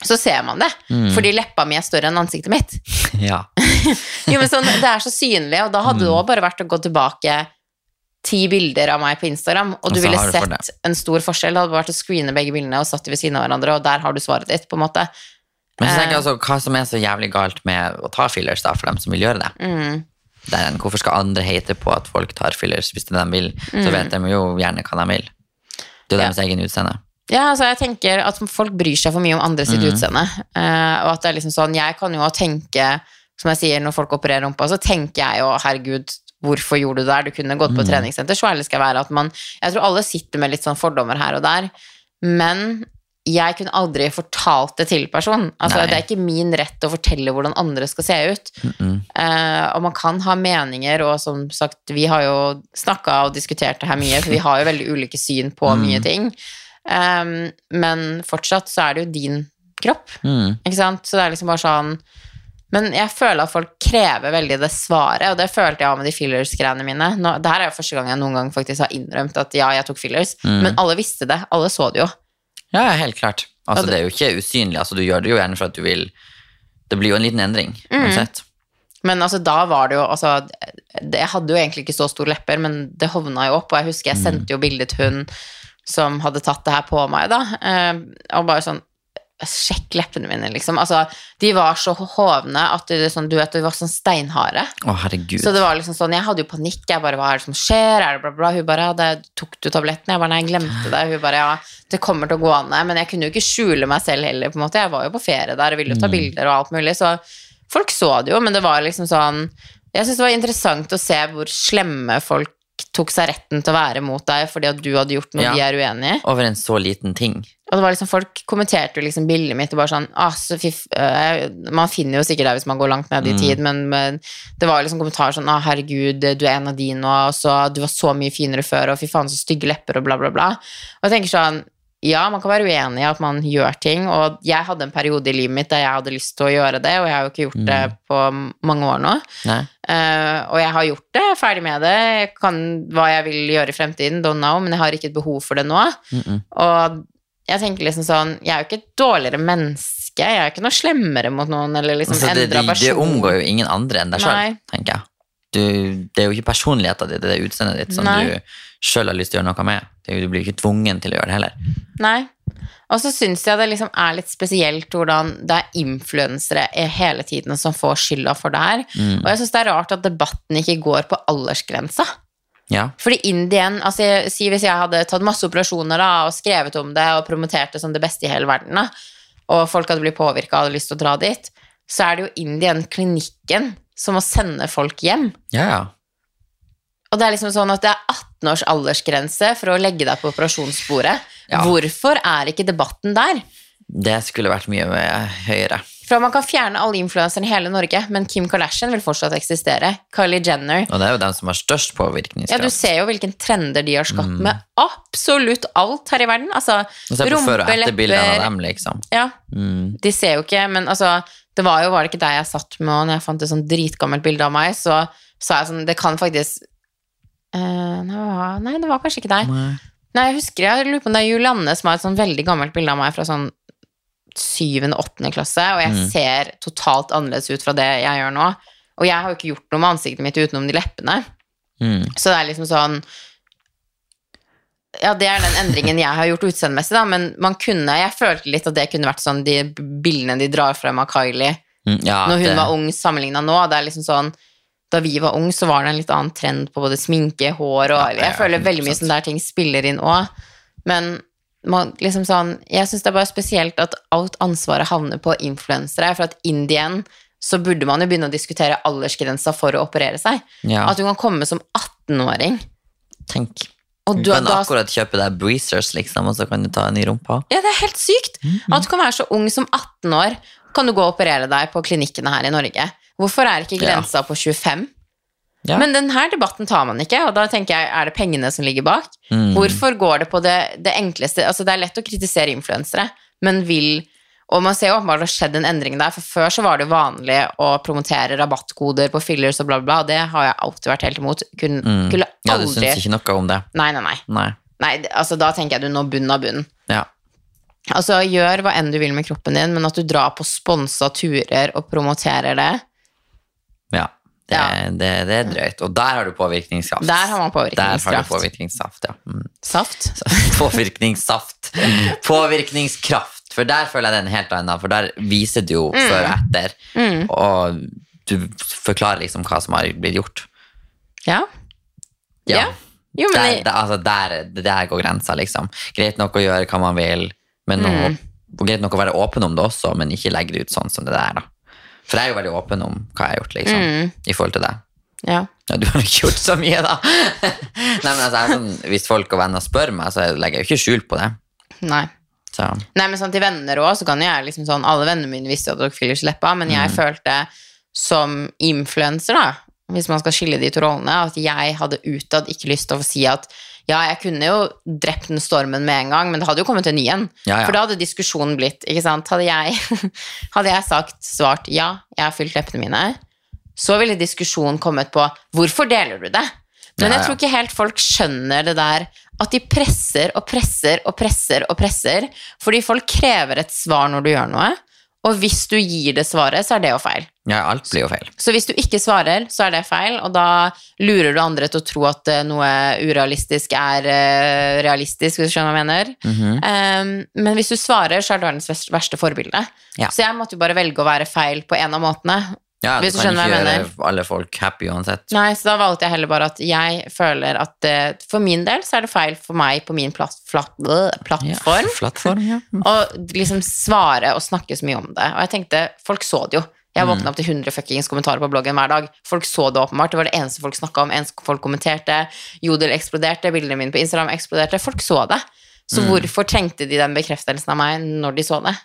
så ser man det. Mm. Fordi leppa mi er større enn ansiktet mitt. Ja. Jo, men sånn, Det er så synlig, og da hadde det òg også bare vært å gå tilbake ti bilder av meg på Instagram, og Og du ville sett en stor forskjell. Det hadde vært å screene begge bildene og satt dem ved siden av hverandre, og der har du svaret ditt, på en måte. Men så tenker jeg altså, hva som er så jævlig galt med å ta fillers, da, for dem som vil gjøre det. Mm. er hvorfor skal andre hate på at folk tar fillers hvis det de vil? Så vet de jo gjerne hva de vil. Det er jo Mm. Ja. deres egen utseende. Ja, altså jeg tenker at folk bryr seg for mye om andre sitt mm. utseende. Uh, og at det er liksom sånn, jeg kan jo tenke, som jeg sier når folk opererer rumpa, så tenker jeg jo, herregud, hvorfor gjorde du det der? Du kunne gått på Mhm. treningssenter, så ærlig skal jeg være at man, jeg tror alle sitter med litt sånn fordommer her og der, men jeg kunne aldri fortalt det til person. Altså, Nei. det er ikke min rett å fortelle hvordan andre skal se ut. Mm-mm. Uh, og man kan ha meninger, og som sagt, vi har jo snakka og diskutert det her mye, for vi har jo veldig ulike syn på Mm. mye ting. Um, men fortsatt så er det jo din kropp, Mm. ikke sant? Så det er liksom bare sånn Men jeg føler at folk krever veldig det svaret, og det følte jeg av med de fillers-greiene mine. Nå, det her er jo første gang jeg noen gang faktisk har innrømt at ja, jeg tok fillers, Mm. men alle visste det. Alle så det jo. Ja, helt klart. Altså, det- er jo ikke usynlig. Altså, du gjør det jo gjerne for at du vil Det blir jo en liten endring, Mm. Men altså, da var det jo altså, det, Jeg hadde jo egentlig ikke så store lepper, men det hovna jo opp, og jeg husker jeg sendte jo bilde til hun som hadde tatt det her på meg, da, eh, og bare sånn Sjekk leppene mine, liksom. Altså, de var så hovne at det, sånn, du vet, de var sånn steinharde. Å, herregud. Så det var liksom sånn, jeg hadde jo panikk. Jeg bare, hva er det som skjer? Er det bla, bla? Hun bare, ja, det, tok du tabletten? Jeg bare, nei, jeg glemte det. Hun bare, ja, det kommer til å gå an. Men jeg kunne jo ikke skjule meg selv heller, på en måte. Jeg var jo på ferie der og ville jo ta Mm. bilder og alt mulig. Så folk så det jo, men det var liksom sånn Jeg syns det var interessant å se hvor slemme folk tok seg retten til å være mot deg fordi at du hadde gjort noe Ja. de er uenig i. Over en så liten ting. Og det var liksom, folk kommenterte jo liksom bildet mitt og bare sånn ah, så fiff, f- øh, Man finner jo sikkert det hvis man går langt ned i Mm. tid, men, men det var liksom kommentarer sånn ah, 'Herregud, du er en av de nå', og så 'Du var så mye finere før', og 'fy faen, så stygge lepper', og bla, bla, bla. Og jeg tenker sånn Ja, man kan være uenig i at man gjør ting, og jeg hadde en periode i livet mitt der jeg hadde lyst til å gjøre det, og jeg har jo ikke gjort det på mange år nå. Eh, og jeg har gjort det, ferdig med det. Jeg kan, hva jeg vil gjøre i fremtiden, don't know, men jeg har ikke et behov for det nå. Mm-mm. Og jeg tenker liksom sånn Jeg er jo ikke et dårligere menneske. Jeg er ikke noe slemmere mot noen eller liksom endra det, endra det, det person. omgår jo ingen andre enn deg sjøl, tenker jeg. Du, det er jo ikke personligheten din, det er utseendet ditt som Nei. du sjøl har lyst til å gjøre noe med. Du blir ikke tvungen til å gjøre det heller. Nei. Og så syns jeg det liksom er litt spesielt hvordan det er influensere hele tiden som får skylda for det her. Mm. Og jeg syns det er rart at debatten ikke går på aldersgrensa. Ja. Fordi Indien, altså, jeg- si hvis jeg hadde tatt masse operasjoner da, og skrevet om det og promotert det som det beste i hele verden, da, og folk hadde blitt påvirka og hadde lyst til å dra dit, så er det jo Indien, klinikken som å sende folk hjem. Ja, ja. Og det er liksom sånn at det er 18 års aldersgrense for å legge deg på operasjonsbordet. Ja. Hvorfor er ikke debatten der? Det skulle vært mye høyere. For man kan fjerne alle influenserne i hele Norge, men Kim Kardashian vil fortsatt eksistere. Kylie Jenner. Og det er jo den som har størst Ja, du ser jo hvilken trender de har skapt Mm. med absolutt alt her i verden. Altså, rumpelepper liksom. Ja, Mm. de ser jo ikke, men altså Det var jo, var det ikke deg jeg satt med, og når jeg fant et sånn dritgammelt bilde av meg, så sa jeg sånn Det kan faktisk uh, nei, det var- kanskje ikke deg. Nei. Nei, jeg husker jeg lurer på om det er Julianne som har et sånn veldig gammelt bilde av meg fra sånn syvende, åttende klasse, og jeg Mm. ser totalt annerledes ut fra det jeg gjør nå. Og jeg har jo ikke gjort noe med ansiktet mitt utenom de leppene. Mm. Så det er liksom sånn Ja, det er den endringen jeg har gjort utseendemessig, da, men man kunne Jeg følte litt at det kunne vært sånn de bildene de drar frem av Kylie Mm. Ja, når hun det- var ung sammenligna nå. Det er liksom sånn Da vi var ung, så var det en litt annen trend på både sminke, hår og Ja, ja, Jeg føler veldig mye 100%. sånne der ting spiller inn òg. Men man, liksom sånn Jeg syns det er bare spesielt at alt ansvaret havner på influensere. For at Indien så burde man jo begynne å diskutere aldersgrensa for å operere seg. Ja, At du kan komme som 18-åring. tenk. Du kan da, akkurat kjøpe deg breezers, liksom, og så kan du ta en i rumpa. ja, det er helt sykt! Mhm. At du kan være så ung som 18 år, kan du gå og operere deg på klinikkene her i Norge. Hvorfor er ikke Ja. grensa på 25? Ja. Men denne debatten tar man ikke, og da tenker jeg, er det pengene som ligger bak? Mm. Hvorfor går det på det, det enkleste Altså, det er lett å kritisere influensere, men vil Og man ser jo åpenbart det har skjedd en endring der, for før så var det jo vanlig å promotere rabattkoder på fillers og bla, bla, bla, det har jeg alltid vært helt imot. Kun, Mm. Skulle Ja, du aldri syns ikke noe om det? Nei, nei, nei. Nei. nei altså, da tenker jeg du når bunn av bunn. Ja. Altså, gjør hva enn du vil med kroppen din, men at du drar på sponsa turer og promoterer det, ja. Det, Ja. Det, det er drøyt. Og der har du påvirkningskraft. der har man Der har du påvirkningskraft. ja. Mm. Saft. Påvirkningssaft. Påvirkningskraft. For der føler jeg det er en helt annen, for der viser du jo Mm. før og etter, og du forklarer liksom hva som har blitt gjort. Ja. Ja. Ja. Jo, men Der, der, altså der, der går grensa, liksom. Greit nok å gjøre hva man vil, men nå, Mm. greit nok å være åpen om det også, men ikke legge det ut sånn som det der, da. For jeg er jo veldig åpen om hva jeg har gjort, liksom, Mm. i forhold til det. ja. Ja, du har ikke gjort så mye, da. Nei, men altså, sånn, hvis folk og venner spør meg, så legger jeg jo ikke skjul på det. Nei. Så, Nei, men sånn til venner òg, så kan jeg liksom sånn Alle vennene mine visste at dere fyller leppa, men jeg følte som influenser, da, hvis man skal skille de to rollene, at jeg hadde utad ikke lyst til å si at ja, jeg kunne jo drept den stormen med en gang, men det hadde jo kommet en ny en. Ja, ja. For da hadde diskusjonen blitt, ikke sant Hadde jeg, hadde jeg sagt, svart ja, jeg har fylt leppene mine, så ville diskusjonen kommet på hvorfor deler du det? Men jeg tror ikke helt folk skjønner det der at de presser og presser og presser og presser, fordi folk krever et svar når du gjør noe, og hvis du gir det svaret, så er det jo feil. ja, alt blir jo feil. Så hvis du ikke svarer, så er det feil, og da lurer du andre til å tro at eh, noe urealistisk er eh, realistisk, hvis du skjønner hva jeg mener. Mhm. Um, men hvis du svarer, så er du verdens verste forbilde. Ja. Så jeg måtte jo bare velge å være feil på en av måtene. Ja, du du kan ikke gjøre alle folk happy uansett. Nei, så da valgte jeg heller bare at jeg føler at eh, for min del så er det feil for meg på min platt, flatt, øh, Ja, plattform plattform, ja. å liksom svare og snakke så mye om det. Og jeg tenkte, folk så det jo. Jeg Mm. våkna opp til 100 fuckings kommentarer på bloggen hver dag. Folk så det åpenbart. Det var det eneste folk snakka om. Eneste folk kommenterte. Jodel eksploderte. Bildene mine på Instagram eksploderte. Folk så det. Så Mm. hvorfor trengte de den bekreftelsen av meg når de så det?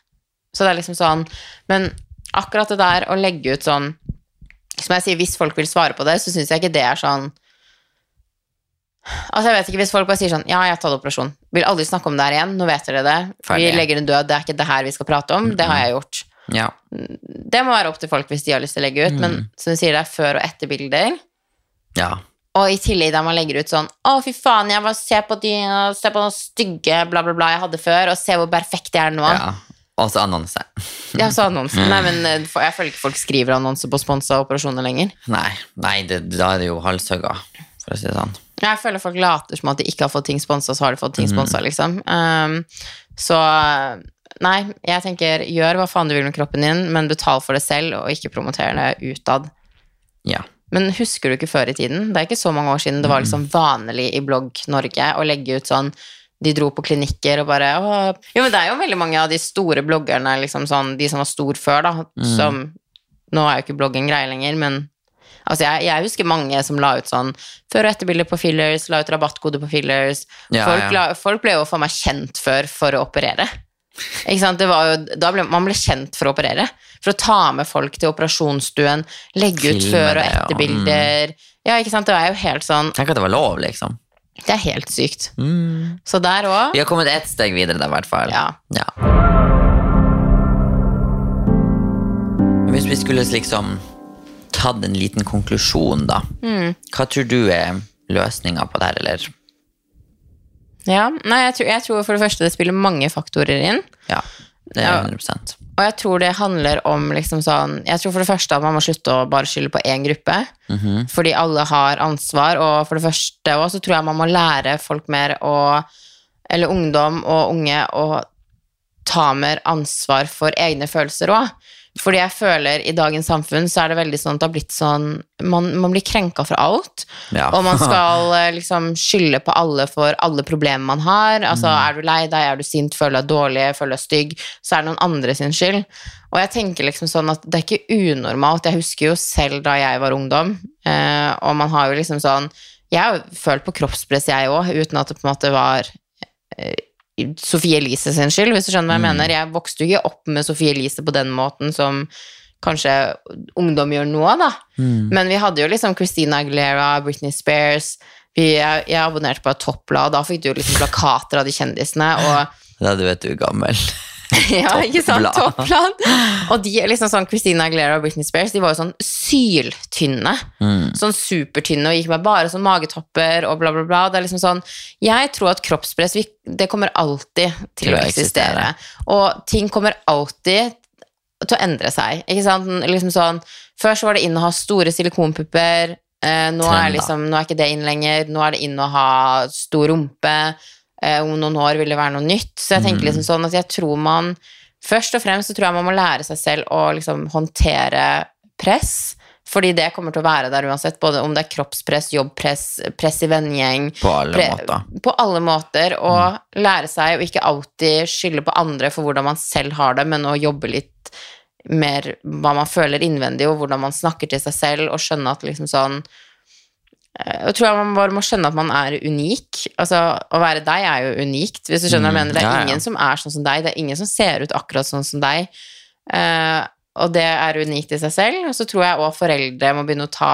Så det er liksom sånn Men akkurat det der å legge ut sånn Som jeg sier, hvis folk vil svare på det, så syns jeg ikke det er sånn Altså, jeg vet ikke, Hvis folk bare sier sånn Ja, jeg har tatt operasjon. Vil aldri snakke om det her igjen. Nå vet dere det. Ferdig. Vi legger en død. Det er ikke det her vi skal prate om. Det har jeg gjort. Ja. Det må være opp til folk hvis de har lyst til å legge ut, men som du sier, det er før- og etterbilder. ja. Og i tillegg der man legger ut sånn Å, fy faen, jeg var, se på de Se på den stygge bla, bla, bla jeg hadde før, og se hvor perfekt jeg er nå. ja. Og så annonse. Ja, så annonse. Nei, men eh, jeg føler ikke folk skriver annonser på sponsa operasjoner lenger. Nei, nei det, da er det jo halshugga, for å si det sånn. Jeg føler folk later som at de ikke har fått ting sponsa, så har de fått ting sponsa, liksom. Um, så nei, jeg tenker gjør hva faen du vil med kroppen din, men betal for det selv, og ikke promoter det utad. Ja. Men husker du ikke før i tiden? Det er ikke så mange år siden det var liksom vanlig i Blogg Norge å legge ut sånn de dro på klinikker og bare Åh. Jo, men det er jo veldig mange av de store bloggerne, liksom sånn, de som var stor før, da, som Nå er jo ikke blogging greie lenger, men altså jeg, jeg husker mange som la ut sånn før- og etterbilder på fillers, la ut rabattkode på fillers. Ja, folk, ja. La, folk ble jo for meg kjent før for å operere. Ikke sant? Det var jo, da ble, man ble kjent for å operere. For å ta med folk til operasjonsstuen, legge ut før- og det, ja. Mm. etterbilder. Ja, ikke sant? Det er jo helt sånn Tenk at det var lov, liksom. Det er helt sykt. Mm. Så der òg Vi har kommet ett steg videre der, i hvert fall. Ja. Ja. Hvis vi skulle liksom tatt en liten konklusjon, da. Mm. Hva tror du er løsninga på det her, eller? Ja, nei, jeg tror, jeg tror for det første det spiller mange faktorer inn. Ja, det er Ja. Og jeg tror det handler om liksom sånn Jeg tror for det første at man må slutte å bare skylde på én gruppe. Fordi alle har ansvar, og for det første også, så tror jeg man må lære folk mer å Eller ungdom og unge å ta mer ansvar for egne følelser òg. Fordi jeg føler i dagens samfunn så er det veldig sånn at det har blitt sånn Man, man blir krenka for alt. Ja. Og man skal eh, liksom skylde på alle for alle problemer man har. Altså, Mm. Er du lei deg, er du sint, føler deg dårlig, føler deg stygg, så er det noen andre sin skyld. Og jeg tenker liksom sånn at det er ikke unormalt. Jeg husker jo selv da jeg var ungdom, eh, og man har jo liksom sånn Jeg har jo følt på kroppspress, jeg òg, uten at det på en måte var eh, Sofie Elise sin skyld, hvis du skjønner hva jeg mener. Jeg vokste jo ikke opp med Sofie Elise på den måten som kanskje ungdom gjør nå, da. Men vi hadde jo liksom Christina Aguilera, Britney Spears vi, jeg, jeg abonnerte på et toppblad, og da fikk du liksom plakater av de kjendisene. Og Da du vet du er gammel. ja, ikke sant? Toppblad. Og de liksom sånn Christina Aguilera og Britney Spears, de var jo sånn syltynne. Mm. Sånn supertynne og gikk med bare sånn magetopper og bla, bla, bla. Det er liksom sånn Jeg tror at kroppspress, det kommer alltid til, Til å å eksistere. Og ting kommer alltid til å endre seg. Ikke sant? Liksom sånn Før så var det inn å ha store silikonpupper. Eh, nå, Trend, er liksom, nå er ikke det inn lenger. Nå er det inn å ha stor rumpe. Eh, om noen år vil det være noe nytt. Så jeg tenker Mm. liksom sånn at jeg tror man Først og fremst så tror jeg man må lære seg selv å liksom håndtere press. Fordi det kommer til å være der uansett, både om det er kroppspress, jobbpress, press i vennegjeng. På alle Pre- måter. På alle måter. Og lære seg å ikke alltid skylde på andre for hvordan man selv har det, men å jobbe litt mer hva man føler innvendig, og hvordan man snakker til seg selv, og skjønne at liksom sånn Jeg tror man bare må skjønne at man er unik. Altså, Å være deg er jo unikt, hvis du skjønner hva jeg mener. Det er ja, ja. ingen som er sånn som deg. Det er ingen som ser ut akkurat sånn som deg. Uh, og det er unikt i seg selv. Og så tror jeg òg foreldre må begynne å ta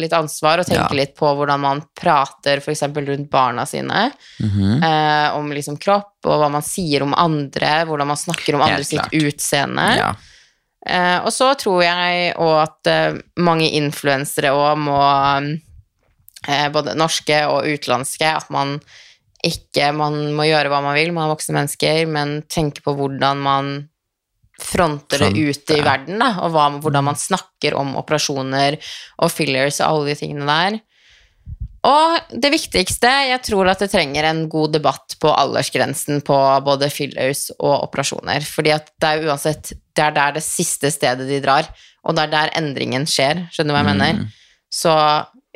litt ansvar og tenke Ja. litt på hvordan man prater f.eks. rundt barna sine. Mm -hmm. uh, om liksom kropp, og hva man sier om andre, hvordan man snakker om andre sitt utseende. Ja. Uh, og så tror jeg òg at eh, mange influensere òg må eh, Både norske og utenlandske. At man ikke Man må gjøre hva man vil, man er voksne mennesker, men tenke på hvordan man fronter det ute ut i verden, da, og hva, hvordan man snakker om operasjoner og fillers og alle de tingene der. Og det viktigste, jeg tror at det trenger en god debatt på aldersgrensen på både fillers og operasjoner. Fordi at det er uansett Det er der det siste stedet de drar, og det er der endringen skjer. Skjønner du hva jeg mener? Så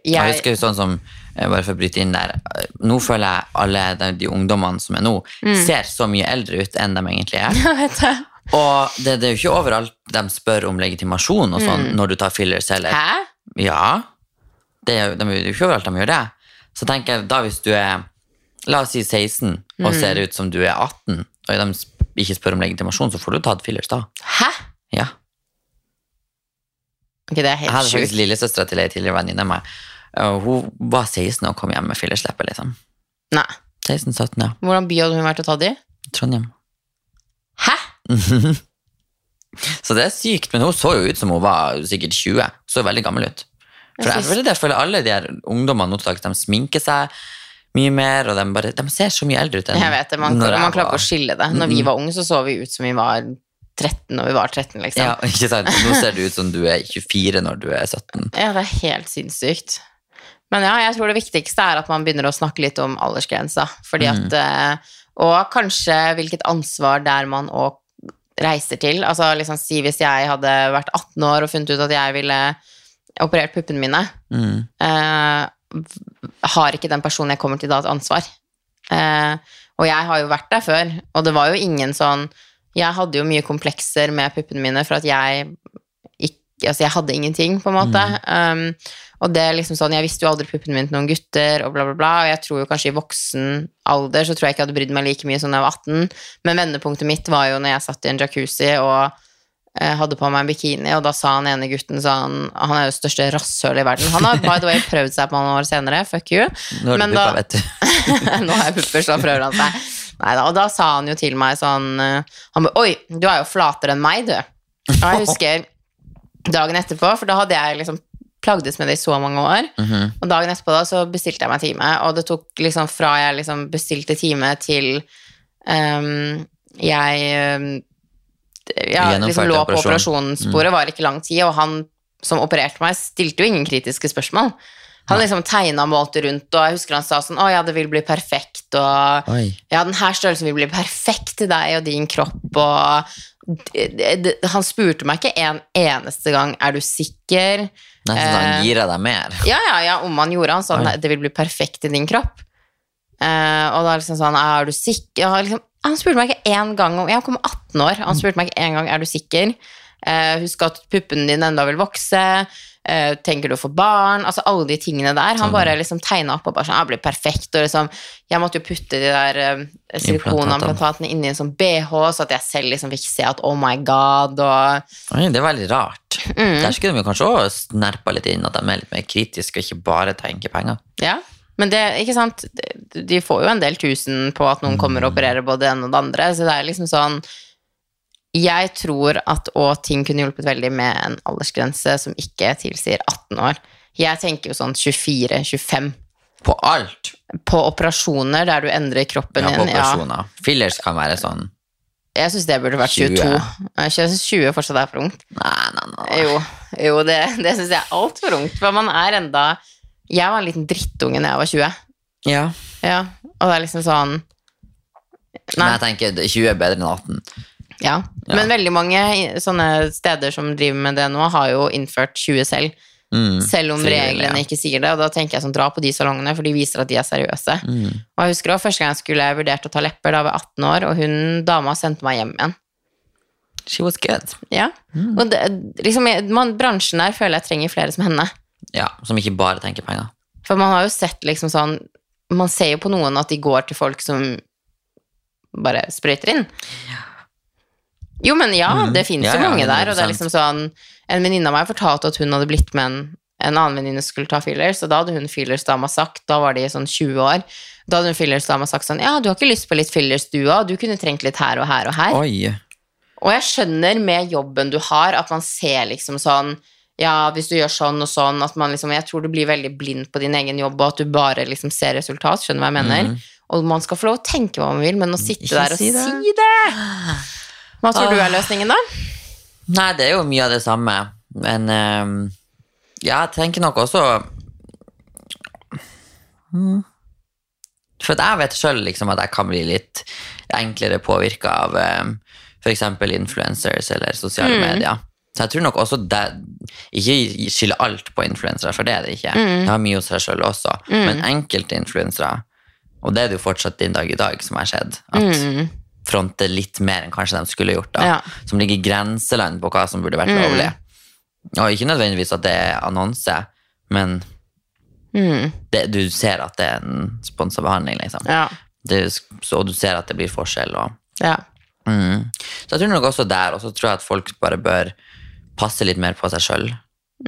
Jeg jeg husker sånn som eh, bare for å bryte inn der eh, Nå føler jeg alle de, de ungdommene som er nå, Mm. ser så mye eldre ut enn de egentlig er. Vet. Og det, det er jo ikke overalt de spør om legitimasjon og sånn når du tar fillers heller. Mm. Hæ? Ja, det er, de, det er jo ikke overalt de gjør det. Så tenker jeg, da hvis du er, la oss si 16, Mm. og ser ut som du er 18, og de ikke spør om legitimasjon, så får du tatt fillers da. Hæ? Ja. Ok, det er Jeg hadde faktisk sjukt. lillesøstera til ei tidligere venninne av meg. Og Hun var 16 og kom hjem med fillesleppe, liksom. Nei. 16-17, ja. Hvordan by hadde hun vært å ta de? Trondheim. Hæ? Så det er sykt, men hun så jo ut som hun var sikkert 20. Så veldig gammel ut. For Jeg føler, det, jeg føler alle de her ungdommene nå til dags, de sminker seg mye mer, og de, bare, de ser så mye eldre ut enn Jeg vet det, man, når man klarer ikke å skille det. Når vi var unge, så så vi ut som vi var 13 når vi var 13, liksom. Ja, ikke sant? Nå ser det ut som du er 24 når du er 17. Ja, det er helt sinnssykt. Men ja, jeg tror det viktigste er at man begynner å snakke litt om aldersgrensa. Fordi at mm. Og kanskje hvilket ansvar der man òg reiser til. Altså liksom si hvis jeg hadde vært 18 år og funnet ut at jeg ville operert puppene mine, Mm. eh, har ikke den personen jeg kommer til da et ansvar. Eh, og jeg har jo vært der før, og det var jo ingen sånn Jeg hadde jo mye komplekser med puppene mine for at jeg ikke Altså, jeg hadde ingenting, på en måte. Um, og det er liksom sånn Jeg visste jo aldri puppene mine til noen gutter, og bla, bla, bla. Og jeg tror jo kanskje i voksen alder så tror jeg ikke jeg hadde brydd meg like mye som da jeg var 18. Men vendepunktet mitt var jo når jeg satt i en jacuzzi og eh, hadde på meg en bikini, og da sa han ene gutten sånn Han er jo det største rasshølet i verden. Han har by the way prøvd seg på noen år senere, fuck you. Nå har du vet du. Nå har jeg pupper, så prøver han seg. Neida, og da sa han jo til meg sånn eh, Han bare Oi, du er jo flatere enn meg, du. Og jeg husker dagen etterpå, for da hadde jeg liksom plagdes med det i så mange år. Mhm. Og dagen etterpå da så bestilte jeg meg time, og det tok liksom fra jeg liksom bestilte time til um, jeg ehm, ja, liksom lå på operasjonssporet, operasjonsbordet, var ikke lang tid, og han som opererte meg, stilte jo ingen kritiske spørsmål. Han liksom tegna og målte rundt, og jeg husker han sa sånn Å ja, det vil bli perfekt, og Oi. ja, den her størrelsen vil bli perfekt til deg og din kropp, og Han spurte meg ikke en eneste gang Er du sikker? Nei, så han gir deg mer. Ja, ja, ja, om han gjorde han sånn Oi. Det vil bli perfekt i din kropp. Eh, og da liksom sånn Er du sikker? Liksom, han spurte meg ikke én gang om Jeg kom 18 år, han spurte meg ikke én gang Er du sikker. Eh, husk at puppene dine enda vil vokse. Eh, tenker du å få barn? Altså alle de tingene der. Han Sånn. bare liksom tegna opp og bare sånn jeg blir perfekt. Og liksom Jeg måtte jo putte de der uh, silikonimplantatene inni en sånn bh, så at jeg selv liksom fikk se at oh my god, og Oi, det er veldig rart. Mm. Der skulle de kanskje også snerpa litt inn at de er litt mer kritiske og ikke bare tenker penger. Ja, men det, ikke sant, de- de får jo en del tusen på at noen kommer og opererer både det ene og det andre, så det er liksom sånn Jeg tror at òg ting kunne hjulpet veldig med en aldersgrense som ikke tilsier 18 år. Jeg tenker jo sånn 24-25. På alt. På operasjoner der du endrer kroppen Ja, på din. Ja, operasjoner. Fillers kan være sånn jeg syns det burde vært 22. 20. Jeg synes 20 fortsatt er for ungt. Nei, nei, nei. Jo, jo det, det syns jeg er altfor ungt. For man er enda Jeg var en liten drittunge da jeg var 20. Ja. Ja, og det er liksom sånn Men jeg tenker 20 er bedre enn 18. Ja. Ja. Men veldig mange sånne steder som driver med det nå, har jo innført 20 selv. Mm. Selv om reglene ja. ikke sier det. Og da tenker jeg sånn, dra på de salongene, for de viser at de er seriøse. Mm. Og jeg husker også første gang jeg skulle vurdert å ta lepper, da var jeg 18 år, og hun dama sendte meg hjem igjen. She was good. Ja. Mm. Og det, liksom, man, bransjen der føler jeg trenger flere som henne. Ja, som ikke bare tenker penger. For man har jo sett liksom sånn Man ser jo på noen at de går til folk som bare sprøyter inn. Jo, men ja, mm. det fins Ja, jo ja, mange der, og det er liksom sånn En venninne av meg fortalte at hun hadde blitt med en en annen venninne skulle ta fillers, og da hadde hun fillersdama sagt, da var de sånn 20 år, da hadde hun fillersdama sagt sånn Ja, du har ikke lyst på litt fillers, du òg? Du kunne trengt litt her og her og her. Oi. Og jeg skjønner med jobben du har, at man ser liksom sånn Ja, hvis du gjør sånn og sånn at man liksom, Jeg tror du blir veldig blind på din egen jobb, og at du bare liksom ser resultat. Skjønner du hva jeg mener? Mm. Og man skal få lov å tenke hva man vil, men å sitte Ikke der og si si det. Hva tror du Ah. er løsningen, da? Nei, det er jo mye av det samme. Men um, ja, jeg tenker nok også Hmm. For jeg vet sjøl liksom, at jeg kan bli litt enklere påvirka av um, f.eks. influencers eller sosiale Mm. medier. Så jeg tror nok også det Ikke skylde alt på influensere, for det er det ikke. Mm. Det har mye hos seg sjøl også. Men enkelte influensere, og det er det jo fortsatt din dag i dag, som har skjedd, at Mm. fronter litt mer enn kanskje de skulle gjort. da Ja. Som ligger i grenseland på hva som burde vært Mm. lovlig. Og ikke nødvendigvis at det er annonse, men Mm. det, du ser at det er en sponsa behandling, liksom. Ja. Det, så du ser at det blir forskjell. Og, ja. mm. Så jeg tror nok også der, og så tror jeg at folk bare bør passe litt mer på seg sjøl,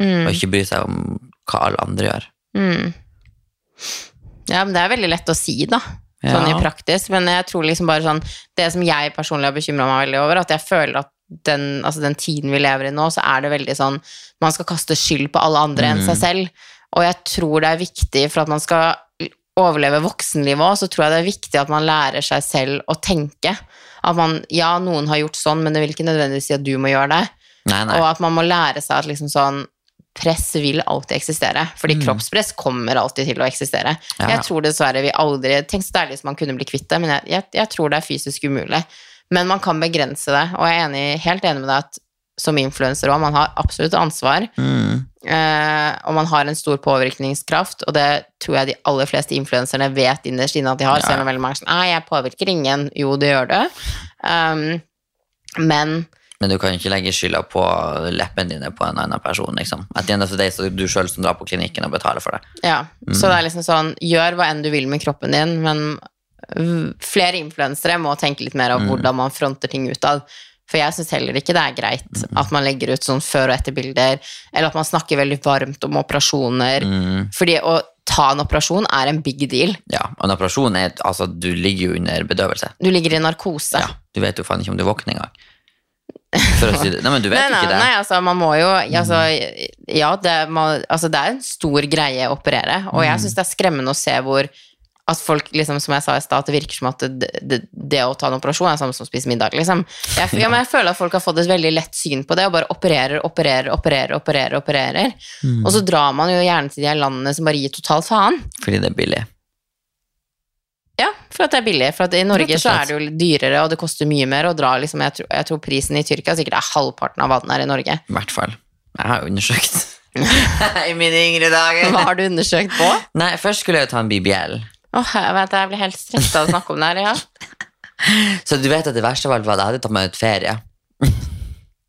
Mm. og ikke bry seg om hva alle andre gjør. Mm. Ja, men det er veldig lett å si, da. Sånn Ja. i praktisk. Men jeg tror liksom bare sånn Det som jeg personlig har bekymra meg veldig over, at jeg føler at den, altså den tiden vi lever i nå, så er det veldig sånn Man skal kaste skyld på alle andre enn seg selv. Og jeg tror det er viktig for at man skal overleve voksenlivet òg, så tror jeg det er viktig at man lærer seg selv å tenke. At man Ja, noen har gjort sånn, men det vil ikke nødvendigvis si at du må gjøre det. Nei, nei. Og at man må lære seg at liksom sånn Press vil alltid eksistere, fordi kroppspress kommer alltid til å eksistere. Mm. Ja. Jeg tror dessverre vi aldri Tenk så deilig som man kunne bli kvitt det, men jeg, jeg, jeg tror det er fysisk umulig. Men man kan begrense det, og jeg er enig, helt enig med deg at som influenser òg, man har absolutt ansvar. Mm. eh, og man har en stor påvirkningskraft, og det tror jeg de aller fleste influenserne vet innerst inne at de har, Ja. selv om veldig mange er sånn Nei, jeg påvirker ingen. Jo, det gjør det. Um, men Men du kan ikke legge skylda på leppene dine på en annen person. liksom. At det så er du sjøl som drar på klinikken og betaler for det. Ja, så det er liksom sånn Gjør hva enn du vil med kroppen din, men flere influensere må tenke litt mer av hvordan man fronter ting utad. For jeg syns heller ikke det er greit at man legger ut sånn før- og etterbilder, eller at man snakker veldig varmt om operasjoner. Mm. Fordi å ta en operasjon er en big deal. Ja, og en operasjon er Altså, du ligger jo under bedøvelse. Du ligger i narkose. Ja, Du vet jo faen ikke om du våkner engang. For å si det. Nei, men du vet Nei, nei, ikke det. Mm. nei, altså man må jo altså, Ja, det, må, altså, det er en stor greie å operere, og Mm. jeg syns det er skremmende å se hvor at folk, liksom, som jeg sa i stad, at det virker som at det, det, det å ta en operasjon er samme som å spise middag, liksom. Jeg, ja, men jeg føler at folk har fått et veldig lett syn på det, og bare opererer, opererer, opererer, opererer, opererer. Mm. Og så drar man jo gjerne til de landene som bare gir total faen. Fordi det er billig. Ja, for at det er billig. For at i Norge så er det jo dyrere, og det koster mye mer å dra, liksom. Jeg tror, jeg tror prisen i Tyrkia sikkert er halvparten av hva den er i Norge. I hvert fall. Jeg har undersøkt. I mine yngre dager. Hva har du undersøkt på? Nei, først skulle jeg jo ta en BBL. Åh, jeg vet, jeg blir helt stressa av å snakke om det her, ja. Så du vet at det verste av alt var at jeg hadde tatt meg ut ferie.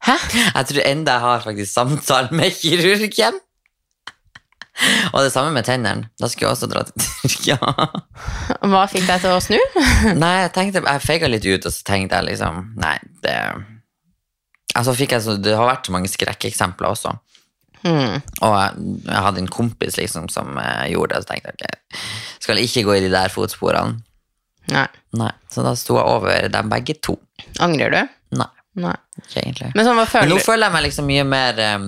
Hæ? Jeg tror enda jeg har faktisk samtale med kirurgen. Og det samme med tennene. Da skulle jeg også dra til Tyrkia. Hva fikk deg til å snu? Nei, jeg tenkte, jeg feiga litt ut, og så tenkte jeg liksom Nei, det Altså fikk jeg så, Det har vært så mange skrekkeksempler også. Mm. Og jeg, jeg hadde en kompis liksom som uh, gjorde det, og så tenkte jeg ok, skal ikke gå i de der fotsporene. Nei. Nei, Så da sto jeg over dem begge to. Angrer du? Nei, Nei. ikke egentlig. Men sånn, Men nå føler jeg meg liksom mye mer em,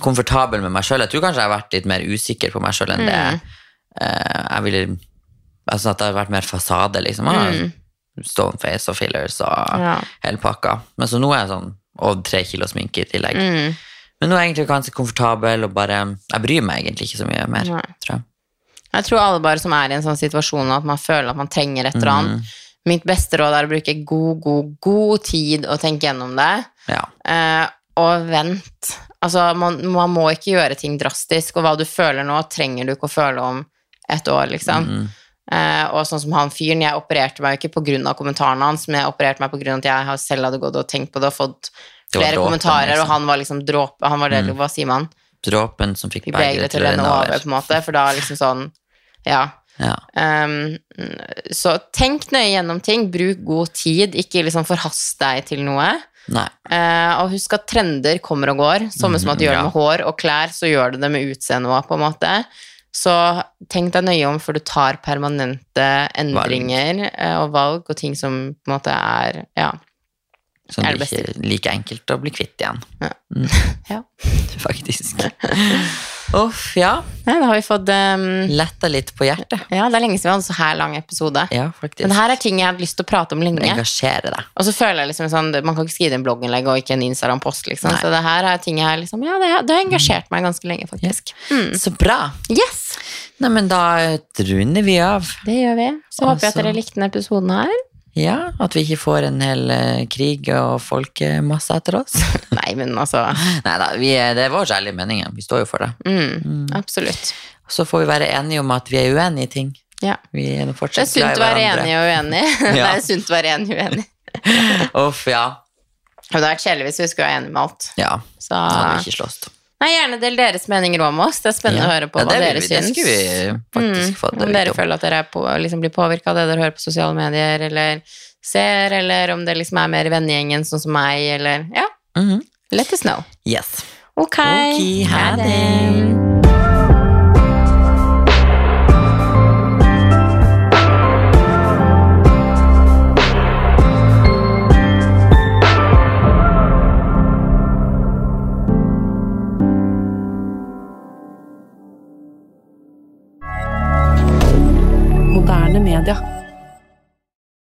komfortabel med meg sjøl. Jeg tror kanskje jeg har vært litt mer usikker på meg sjøl enn det uh, jeg ville Altså at det har vært mer fasade, liksom. Mm. Stone face og fillers og Ja. hele pakka. Men så nå er jeg sånn Og tre kilo sminke i tillegg. Mm. Men nå er jeg egentlig ganske komfortabel og bare Jeg bryr meg egentlig ikke så mye mer, Nei. tror jeg. Jeg tror alle bare som er i en sånn situasjon at man føler at man trenger et eller annet. Mitt beste råd er å bruke god, god, god tid og tenke gjennom det. Ja. Eh, og vent. Altså, man, man må ikke gjøre ting drastisk, og hva du føler nå, trenger du ikke å føle om et år, liksom. Mm. Eh, og sånn som han fyren, jeg opererte meg jo ikke pga. kommentarene hans, men jeg opererte meg pga. at jeg selv hadde gått og tenkt på det og fått flere dråpen, kommentarer, liksom. og han var liksom dråpe Han var det, hva sier man? Dråpen som fikk Begeret til å renne over, på en måte, for da liksom sånn Ja. Ja. Um, så tenk nøye gjennom ting, bruk god tid, ikke liksom forhast deg til noe. Eh, og husk at trender kommer og går, samme som at du gjør det med hår og klær, så gjør du det med utseende òg, på en måte. Så tenk deg nøye om før du tar permanente endringer valg. og valg og ting som på en måte er Ja. Som Er det ikke er like enkelt å bli kvitt igjen. Ja. Mm. Ja. Faktisk. Uff, ja. Nei, da har vi fått um, Letta litt på hjertet. Ja, det er lenge siden vi hadde så her lang episode. Ja, faktisk. Men det her er ting jeg hadde lyst til å prate om lenge. Engasjere deg. Og så føler jeg liksom sånn, Man kan ikke skrive en blogginnlegg og ikke en Instagram-post. liksom. Nei. Så det her er ting jeg liksom, ja, det, det har engasjert meg ganske lenge, faktisk. Mm. Så bra. Yes! Nei, men da runder vi av. Det gjør vi. Så håper jeg at Altså- dere likte denne episoden her. Ja, At vi ikke får en hel eh, krig og folkemasse etter oss. Nei, men altså Nei da, er- det er vår ærlige mening. Vi står jo for det. mm, Absolutt. Så får vi være enige om at vi er uenige i ting. Ja. Vi er nå Det er sunt å være hverandre. enig og uenig. Det er sunt å være enig og uenig. Uff, ja. Og det hadde vært kjedelig hvis vi skulle være enige med alt. ja. Så Så hadde vi ikke slåss. Nei, gjerne del deres meninger om oss. Det er spennende Ja. å høre på Ja, hva dere vi- det skulle vi faktisk fått om dere om. føler at dere er på, liksom blir påvirka av det dere hører på sosiale medier, eller ser, eller om det liksom er mer i vennegjengen, sånn som meg, eller Ja, Mhm. let us know. Yes. Ok, okay ha det.